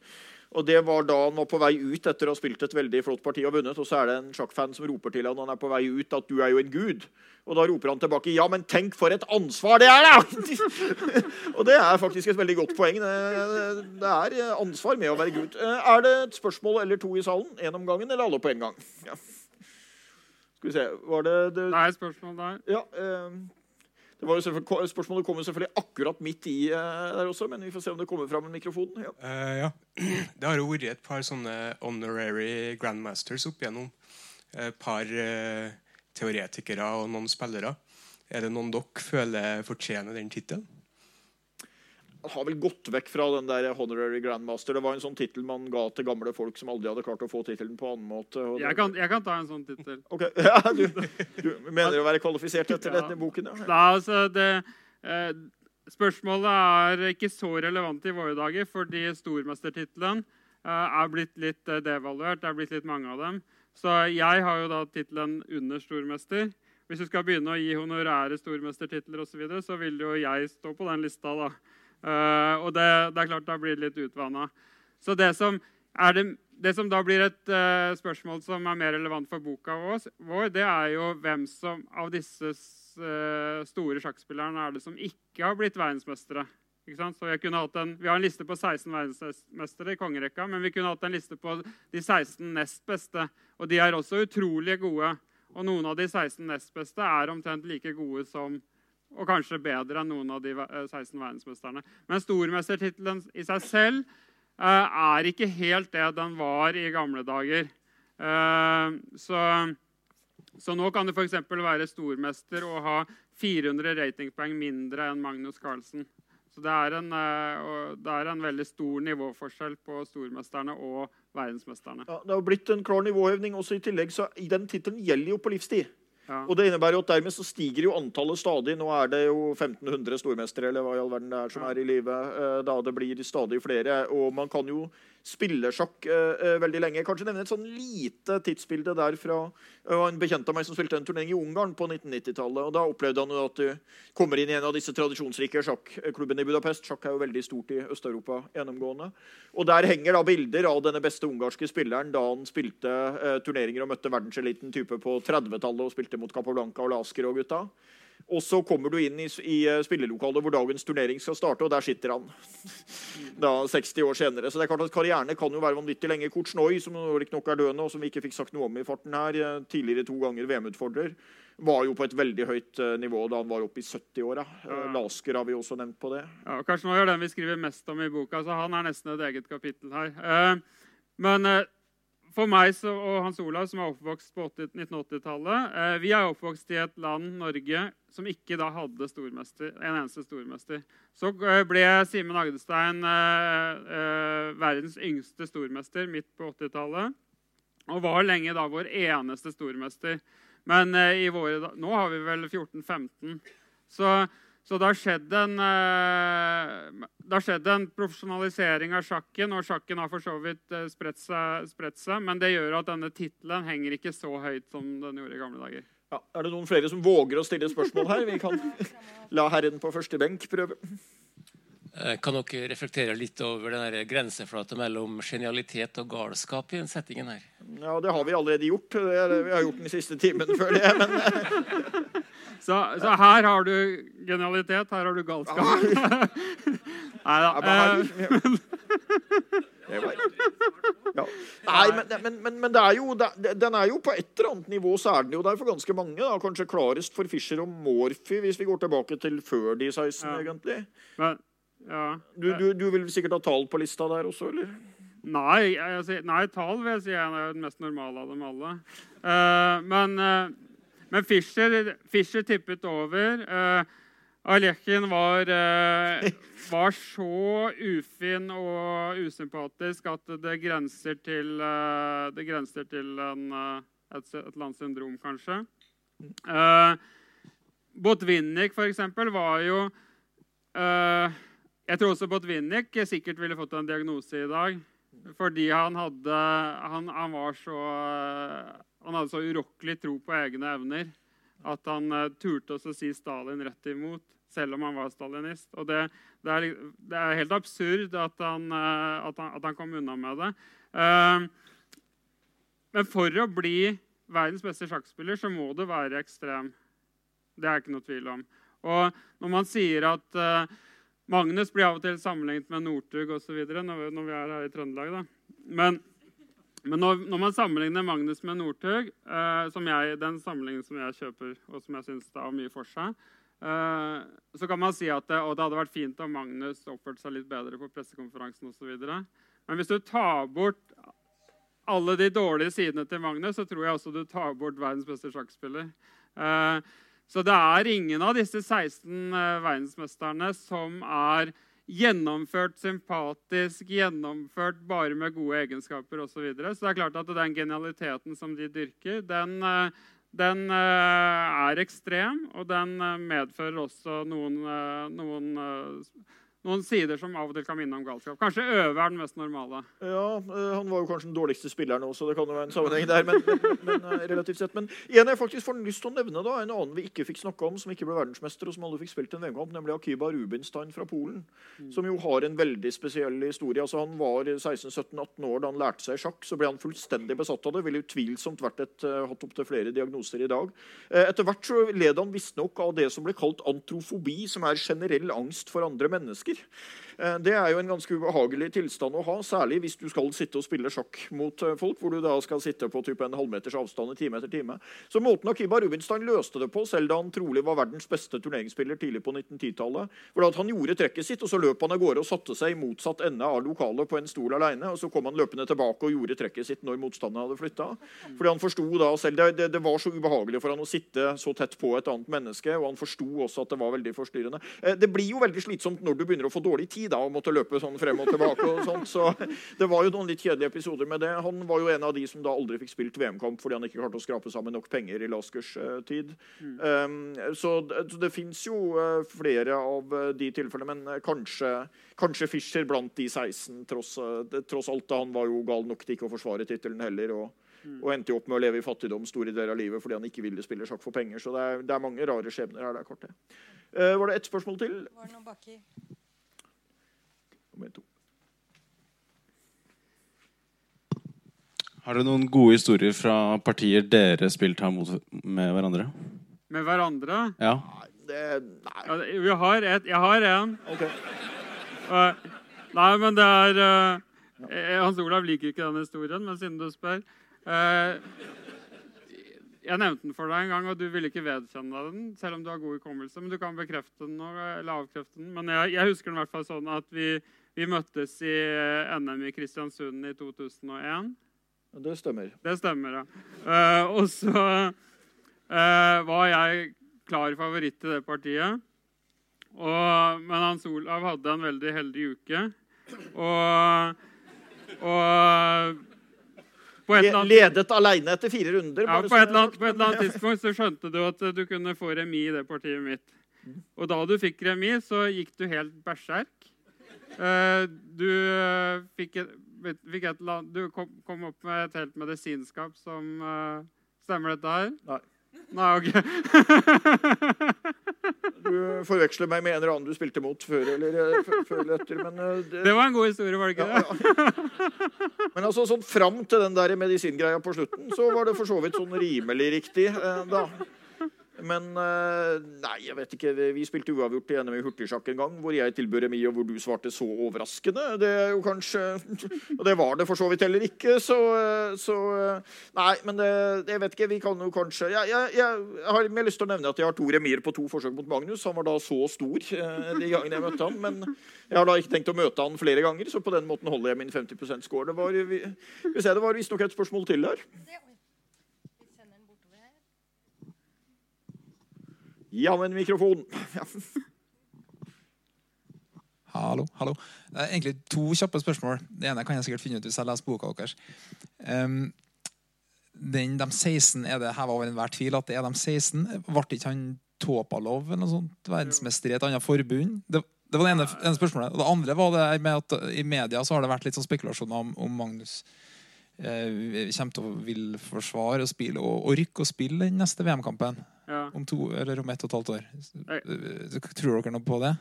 Og det var da han var på vei ut etter å ha spilt et veldig flott parti og vunnet. Og så er det en sjakkfan som roper til han når han er på vei ut at 'du er jo en gud'. Og da roper han tilbake 'ja, men tenk for et ansvar det er', da! og det er faktisk et veldig godt poeng. Det, det er ansvar med å være gud. Eh, er det et spørsmål eller to i salen? Én om gangen, eller alle på en gang? Ja. Skal vi se Var det, det et spørsmål der. Ja. Eh, det var jo selvfølgelig- Spørsmålet kommer selvfølgelig akkurat midt i eh, der også, men vi får se om det kommer fram med mikrofonen. Ja. Uh, ja. Det har jo vært et par sånne honorary grandmasters opp igjennom. Et par uh, teoretikere og noen spillere. Er det noen dere føler fortjener den tittelen? Har vel gått vekk fra den der honorary grandmaster. Det var en sånn tittel man ga til gamle folk som aldri hadde klart å få tittelen på annen måte. Jeg kan, jeg kan ta en sånn tittel. Okay. ja, du, du mener å være kvalifisert etter Ja. denne boken? Ja. Da, altså, det, eh, spørsmålet er ikke så relevant i våre dager, fordi stormestertittelen eh, er blitt litt eh, devaluert. Det er blitt litt mange av dem. Så jeg har jo da tittelen under stormester. Hvis du skal begynne å gi honorære stormestertitler osv., så, videre, så vil jo jeg stå på den lista. da. Eh, og det, det er klart da blir det litt utvanna. Så det som, det, det som da blir et eh, spørsmål som er mer relevant for boka vår, det er jo hvem som av disse eh, store sjakkspillerne er det som ikke har blitt verdensmestere. Så en, vi har en liste på 16 verdensmestere i kongerekka, men vi kunne hatt en liste på de 16 nest beste. Og de er også utrolig gode. Og noen av de 16 nest beste er omtrent like gode som og kanskje bedre enn noen av de eh, 16 verdensmesterne. Men stormestertittelen i seg selv eh, er ikke helt det den var i gamle dager. Eh, så, så nå kan du f.eks. være stormester og ha 400 ratingpoeng mindre enn Magnus Carlsen. Så det er, en, eh, det er en veldig stor nivåforskjell på stormesterne og verdensmesterne. Ja, det har blitt en klar nivåhevning også i tillegg, så den tittelen gjelder jo på livstid. Ja. Og det innebærer jo at dermed så stiger jo antallet stadig. Nå er det jo 1500 stormestere eller hva i all verden det er som Ja. er i live. eh, Da det blir stadig flere. Og man kan jo spille sjakk eh, eh, veldig lenge. Kanskje nevne et sånn lite tidsbilde der fra det en bekjent av meg som spilte en turnering i Ungarn på 1990-tallet. og Da opplevde han jo at du kommer inn i en av disse tradisjonsrike sjakklubbene i Budapest. Sjakk er jo veldig stort i Øst-Europa gjennomgående. Og Der henger da bilder av denne beste ungarske spilleren da han spilte eh, turneringer og møtte verdenseliten type på 30-tallet og spilte mot Capablanca og Lasker og gutta. Og så kommer du inn i, i eh, spillelokalet hvor dagens turnering skal starte, og der sitter han. da 60 år senere. Så det er klart at karrierene kan jo være vanvittig lenge. Kortsnoi, som riktignok er døende, og som vi ikke fikk sagt noe om i farten her, eh, tidligere to ganger VM-utfordrer, var jo på et veldig høyt eh, nivå da han var oppe i 70-åra. Ja. Lasker har vi også nevnt på det. Ja, og Karsten Moi er den vi skriver mest om i boka, så han er nesten et eget kapittel her. Men for meg så, og Hans Olav, som er oppvokst på 1980-tallet eh, Vi er oppvokst i et land, Norge, som ikke da hadde en eneste stormester. Så eh, ble Simen Agdestein eh, eh, verdens yngste stormester midt på 80-tallet. Og var lenge da vår eneste stormester. Men eh, våre, nå har vi vel 14-15. Så så det har skjedd en, eh, det har skjedd en profesjonalisering av sjakken, og sjakken har for så vidt eh, spredt seg, spredt seg, men det gjør at denne tittelen henger ikke så høyt som den gjorde i gamle dager. Ja, er det noen flere som våger å stille spørsmål her? Vi kan la herren på første benk prøve. Eh, Kan dere reflektere litt over den grenseflata mellom genialitet og galskap i den settingen her? Ja, det har vi allerede gjort. Vi har gjort den siste timen før det. Men Så, så her har du genialitet, her har du galskap. Nei da. Nei, men, men, men, det er jo, det- den er jo på et eller annet nivå så er den jo der for ganske mange. Da. Kanskje klarest for Fischer og Morphy, hvis vi går tilbake til før de 16, Ja. egentlig. Men, Ja. Du, du, du vil sikkert ha tall på lista der også, eller? Nei, jeg, nei, tall vil jeg si er den mest normale av dem alle. Uh, men, eh, men Fischer, Fischer tippet over. Uh, Alekin var, eh, var så ufin og usympatisk at det grenser til, eh, det grenser til en, eh, et, et eller syndrom, kanskje. Uh, Botvinnik, for eksempel, var jo eh, Jeg tror også Botvinnik sikkert ville fått en diagnose i dag. Fordi han hadde Han, han var så Han hadde så urokkelig tro på egne evner at han eh, turte også si Stalin rett imot, selv om han var stalinist. Og det, det, er, det er helt absurd at han, eh, at, han, at han kom unna med det. Eh, men for å bli verdens beste sjakkspiller så må du være ekstrem. Det er ikke noe tvil om. Og når man sier at Magnus blir av og til sammenlignet med Northug osv. Når, når vi er her i Trøndelag. Da. Men, men når, når man sammenligner Magnus med Northug, eh, den sammenligningen som jeg kjøper, og som jeg syns har mye for seg, eh, så kan man si at det, det hadde vært fint om Magnus oppførte seg litt bedre på pressekonferansen osv. Men hvis du tar bort alle de dårlige sidene til Magnus, så tror jeg også du tar bort verdens beste sjakkspiller. Eh, så det er ingen av disse 16 eh, verdensmesterne som er gjennomført sympatisk, gjennomført bare med gode egenskaper osv. Så, videre. så det er klart at den genialiteten som de dyrker, den, eh, den eh, er ekstrem, og den eh, medfører også noen, noen, noen sider som av og til kan minne om galskap. Kanskje Øve er den mest normale. Ja, eh, Han var jo kanskje den dårligste spilleren også, det kan jo være en sammenheng der. Men, men, men eh, relativt sett. Men en jeg faktisk får lyst til å nevne, da, en annen vi ikke fikk snakke om, som ikke ble verdensmester, og som aldri fikk spilt en VM-kamp, nemlig Akiba Rubinstein fra Polen. Som jo har en veldig spesiell historie. Altså, han var 16-17-18 år da han lærte seg sjakk. Så ble han fullstendig besatt av det. Ville utvilsomt vært et, eh, hatt opptil flere diagnoser i dag. Etter hvert så led han visstnok av det som ble kalt antrofobi, som er generell angst for andre mennesker. теперь. Det er jo en ganske ubehagelig tilstand å ha, særlig hvis du skal sitte og spille sjakk mot eh, folk, hvor du da skal sitte på typ en halvmeters avstand i time etter time. Så måten Akiba Rubinstein løste det på, selv da han trolig var verdens beste turneringsspiller tidlig på 1910-tallet, var at han gjorde trekket sitt, og så løp han av gårde og satte seg i motsatt ende av lokalet på en stol alene, og så kom han løpende tilbake og gjorde trekket sitt når motstanderen hadde flytta. Fordi han forsto da selv det, det, det var så ubehagelig for han å sitte så tett på et annet menneske, og han forsto også at det var veldig forstyrrende. Eh, Det blir jo veldig slitsomt når du begynner å få dårlig tid da, og måtte løpe sånn frem og tilbake. og sånt, Så det var jo noen litt kjedelige episoder med det. Han var jo en av de som da aldri fikk spilt VM-kamp fordi han ikke klarte å skrape sammen nok penger i Laskers uh, tid. Um, så det, det fins jo uh, flere av uh, de tilfellene, men eh, kanskje, kanskje Fischer blant de 16, tross, det, tross alt. da Han var jo gal nok til ikke å forsvare tittelen heller. og og endte jo opp med å leve i fattigdom store deler av livet fordi han ikke ville spille sjakk for penger. Så det er, det er mange rare skjebner her. det er kort det. Uh, var det ett spørsmål til? Var det noen baki? Nummer to. Har dere noen gode historier fra partier dere spilte her mot med hverandre? Med hverandre. Ja. Det, nei, Ja, vi har et, jeg har en. Okay. Nei, men det er eh, Hans Olav liker ikke den historien, men siden du spør uh, Jeg nevnte den for deg en gang, og du ville ikke vedkjenne deg den. selv om du har god hukommelse, Men du kan bekrefte den og, eller avkrefte den. Men jeg, jeg husker den i hvert fall sånn at vi, vi møttes i eh, NM i Kristiansund i 2001. Det stemmer. Det stemmer, ja. Uh, og så uh, var jeg klar favoritt til det partiet. Og, men Hans Olav hadde en veldig heldig uke. Og, og annet Ledet alene etter fire runder. ja, på, et annet, på et eller annet tidspunkt så skjønte du at du kunne få remis i det partiet mitt. Og da du fikk remis, så gikk du helt berserk. Eh, du eh, fikk et, fikk et Du kom, kom opp med et helt medisinskap som eh, Stemmer dette her? Nei. Nei, ok. Du forveksler meg med en eller annen du spilte mot før eller, før eller etter. Men, det, Det var en god historie, var det ikke ja, det? ja. men altså, sånn fram til den der medisingreia på slutten, så var det for så vidt sånn rimelig riktig. eh, da. Men eh, nei, jeg vet ikke. Vi spilte uavgjort i NM i hurtigsjakk en gang, hvor jeg tilbød remis, og hvor du svarte så overraskende. Det er jo kanskje Og det var det for så vidt heller ikke, så, eh, så eh, Nei, men det, jeg vet ikke. Vi kan jo kanskje Jeg, jeg, jeg har mer lyst til å nevne at jeg har to remier på to forsøk mot Magnus. Han var da så stor de gangene jeg møtte han. Men jeg har da ikke tenkt å møte han flere ganger, så på den måten holder jeg min 50 %-score. Det var, vi, vi var visstnok et spørsmål til der. Ja, men mikrofon. Hallo. hallo. Det er egentlig to kjappe spørsmål. Det ene kan jeg sikkert finne ut hvis jeg leser boka deres. Um, den, de 16, er det her over enhver tvil at det er de 16? Ble ikke han Topalov eller noe sånt, verdensmester i et annet forbund? Det, det var det ene, ene, spørsmålet. Det andre var det med at i media så har det vært litt sånn spekulasjoner om, om Magnus eh, kommer til å vil forsvare og spille og, og rykke og spille den neste VM-kampen. Ja. Om to eller om ett og et halvt år. Tror dere noe på det?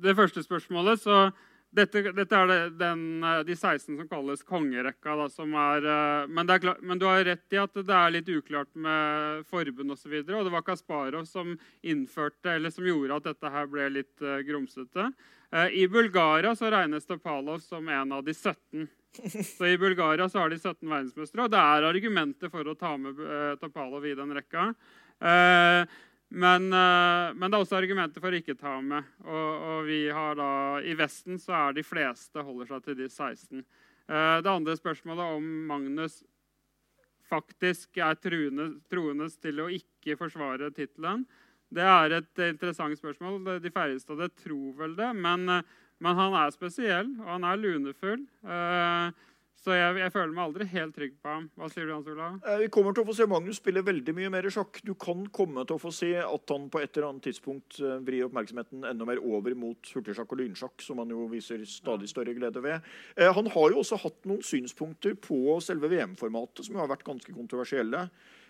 Det første spørsmålet så dette, dette er det, den, eh, de 16 som kalles kongerekka. Da, som er, eh, men, er klart, men, du har rett i at det er litt uklart med forbund osv. Og, så og det var Kasparov som innførte, eller som gjorde at dette her ble litt uh, grumsete. Uh, I Bulgaria så regnes Topalov som en av de 17. Så I Bulgaria så har de 17 verdensmestere, og det er argumenter for å ta med uh, Topalov i den rekka. Uh, men, uh, men, det er også argumenter for å ikke ta med. Og, og, vi har da, I Vesten så er de fleste holder seg til de 16. Uh, det andre spørsmålet om Magnus faktisk er truende, troende til å ikke forsvare tittelen, det er et interessant spørsmål. De færreste av det tror vel det. Men, men, han er spesiell, og han er lunefull. Så jeg, jeg, føler meg aldri helt trygg på ham. Hva sier du, Hans Olav? Eh, vi kommer til å få se Magnus spille veldig mye mer sjakk. Du kan komme til å få se at han på et eller annet tidspunkt eh, vrir oppmerksomheten enda mer over mot hurtigsjakk og lynsjakk, som han jo viser stadig større glede ved. Eh, han har jo også hatt noen synspunkter på selve VM-formatet som jo har vært ganske kontroversielle.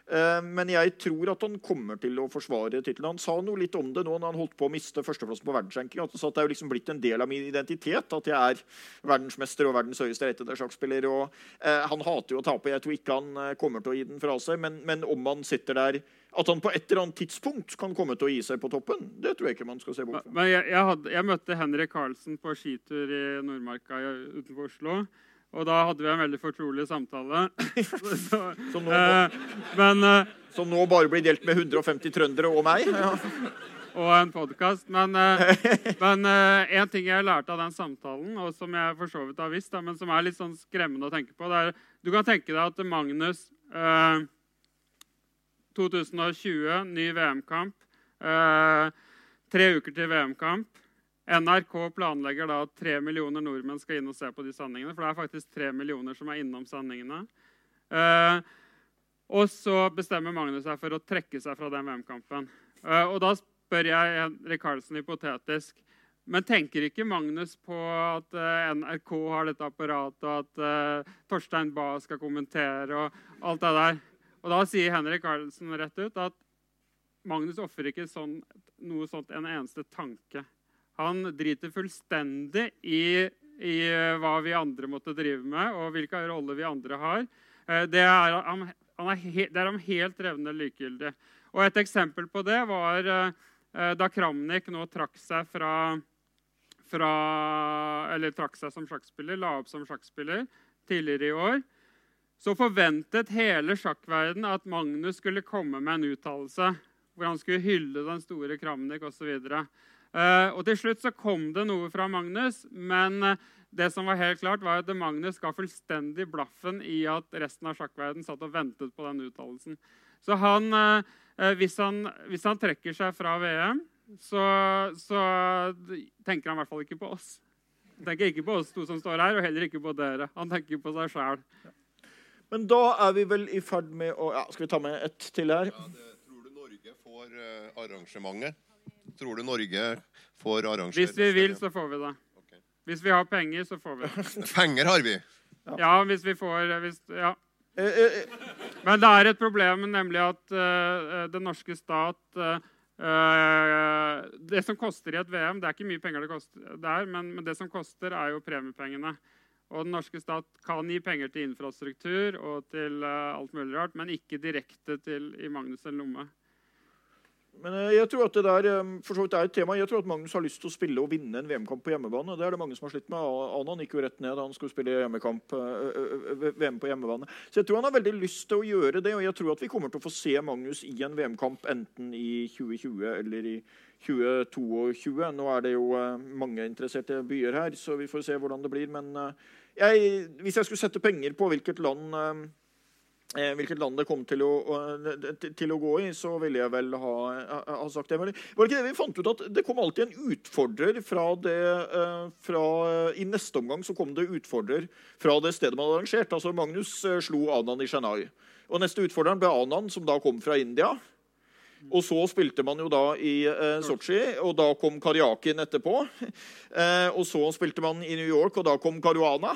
Eh, men jeg tror at han kommer til å forsvare tittelen. Han sa noe litt om det nå når han holdt på å miste førsteplassen på verdensranking. At det er liksom blitt en del av min identitet at jeg er verdensmester og verdens høyeste rettede sjakkspiller. Og, eh, han hater jo å tape. Jeg tror ikke han eh, kommer til å gi den fra seg. Men, men, om han sitter der At han på et eller annet tidspunkt kan komme til å gi seg på toppen, det tror jeg ikke man skal se bort fra. Jeg, jeg, jeg møtte Henrik Karlsen på skitur i Nordmarka utenfor Oslo. Og da hadde vi en veldig fortrolig samtale. Så, som, nå, eh, men, eh, som, nå, bare blir delt med 150 trøndere og meg? Ja. Og en podkast. Men, eh, men eh, en ting jeg lærte av den samtalen, og som jeg for så vidt har visst, da, men som er litt sånn skremmende å tenke på det er, Du kan tenke deg at Magnus 2020, ny VM-kamp. tre uker til VM-kamp. NRK planlegger da at tre millioner nordmenn skal inn og se på de sendingene. For det er faktisk tre millioner som er innom sendingene. Eh, og så bestemmer Magnus seg for å trekke seg fra den VM-kampen. Eh, og da spør jeg Henrik Karlsen hypotetisk men tenker ikke Magnus på at uh, NRK har dette apparatet, og at uh, Torstein Bae skal kommentere og alt det der? Og da sier Henrik Karlsen rett ut at Magnus ofrer ikke sånn, noe sånt en eneste tanke. Han driter fullstendig i, i, hva vi andre måtte drive med, og hvilke rolle vi andre har. Eh, det er, ham, he, helt revnende likegyldig. Og Et eksempel på det var eh, da Kramnik nå trakk seg fra, fra Eller trakk seg som sjakkspiller, la opp som sjakkspiller tidligere i år. Så forventet hele sjakkverden at Magnus skulle komme med en uttalelse hvor han skulle hylle den store Kramnik osv. Uh, og Til slutt så kom det noe fra Magnus, men uh, det som var helt klart var at Magnus ga fullstendig blaffen i at resten av sjakkverden satt og ventet på den uttalelsen. Så han, uh, hvis, han, hvis, han, trekker seg fra VM, så, så, tenker han i hvert fall ikke på oss. Han tenker ikke på oss to som står her, og heller ikke på dere. Han tenker på seg sjæl. Men da er vi vel i ferd med å ja, Skal vi ta med ett til her? Ja, det, tror du Norge får arrangementet? Tror du Norge får arrangere Hvis vi vil, så får vi det. Okay. Hvis vi har penger, så får vi det. penger har vi. Ja, ja hvis vi får hvis, Ja. Eh, eh, eh. Men det er et problem, nemlig at uh, den norske stat uh, Det som koster i et VM, det er ikke mye penger det koster der, men, men det som koster, er jo premiepengene. Og den norske stat kan gi penger til infrastruktur og til uh, alt mulig rart, men ikke direkte til i Magnus' lomme. Men eh, jeg tror at det der eh, for så vidt er et tema. Jeg tror at Magnus har lyst til å spille og vinne en VM-kamp på hjemmebane. Det er det mange som har slitt med. Anan gikk jo rett ned da han skulle spille hjemmekamp, eh, VM på hjemmebane. Så jeg tror han har veldig lyst til å gjøre det, og jeg tror at vi kommer til å få se Magnus i en VM-kamp enten i 2020 eller i 2022. Nå er det jo mange interesserte byer her, så vi får se hvordan det blir. Men jeg, hvis jeg skulle sette penger på hvilket land hvilket land det kom til å, å- til å gå i, så ville jeg vel ha, ha sagt det. Var det ikke det vi fant ut at det kom alltid en utfordrer fra det eh, fra, I neste omgang så kom det utfordrer fra det stedet man hadde arrangert. Altså Magnus eh, slo Anand i Chennai. Og neste utfordreren ble Anand, som da kom fra India. Og så spilte man jo da i eh, Sotsji, og da kom Karjakin etterpå. Eh, og så spilte man i New York, og da kom Caruana.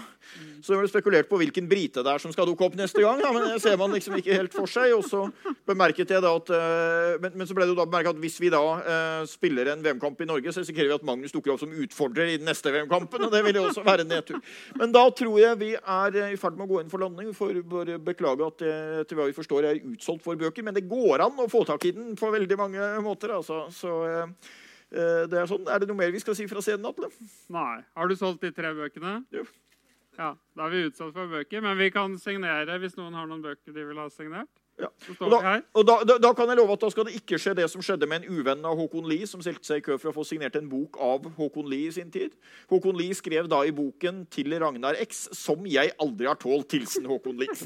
Så det ble spekulert på hvilken brite det er som skal dukke opp neste gang. Ja, men det ser man liksom ikke helt for seg. Og så bemerket jeg da at eh, men, men så ble det jo da bemerket at hvis vi da eh, spiller en VM-kamp i Norge, så risikerer vi at Magnus dukker opp som utfordrer i den neste VM-kampen. Og det vil jo også være en nedtur. Men da tror jeg vi er eh, i ferd med å gå inn for landing. Vi får bare beklage at det etter hva vi forstår er utsolgt for bøker. Men det går an å få tak i den på veldig mange måter. altså. Så eh, eh, det Er sånn. Er det noe mer vi skal si fra scenen, Atle? Nei. Har du solgt de tre bøkene? Jo. Ja, Da er vi utsatt for bøker, men vi kan signere hvis noen har noen bøker de vil ha signert. Ja. Så Og da, og da, da, da kan jeg love at da skal det ikke skje det som skjedde med en uvenn av Håkon Lie, som stilte seg i kø for å få signert en bok av Håkon Lie i sin tid. Håkon Lie skrev da i boken til Ragnar X 'Som jeg aldri har tålt'. Hilsen Håkon Lie.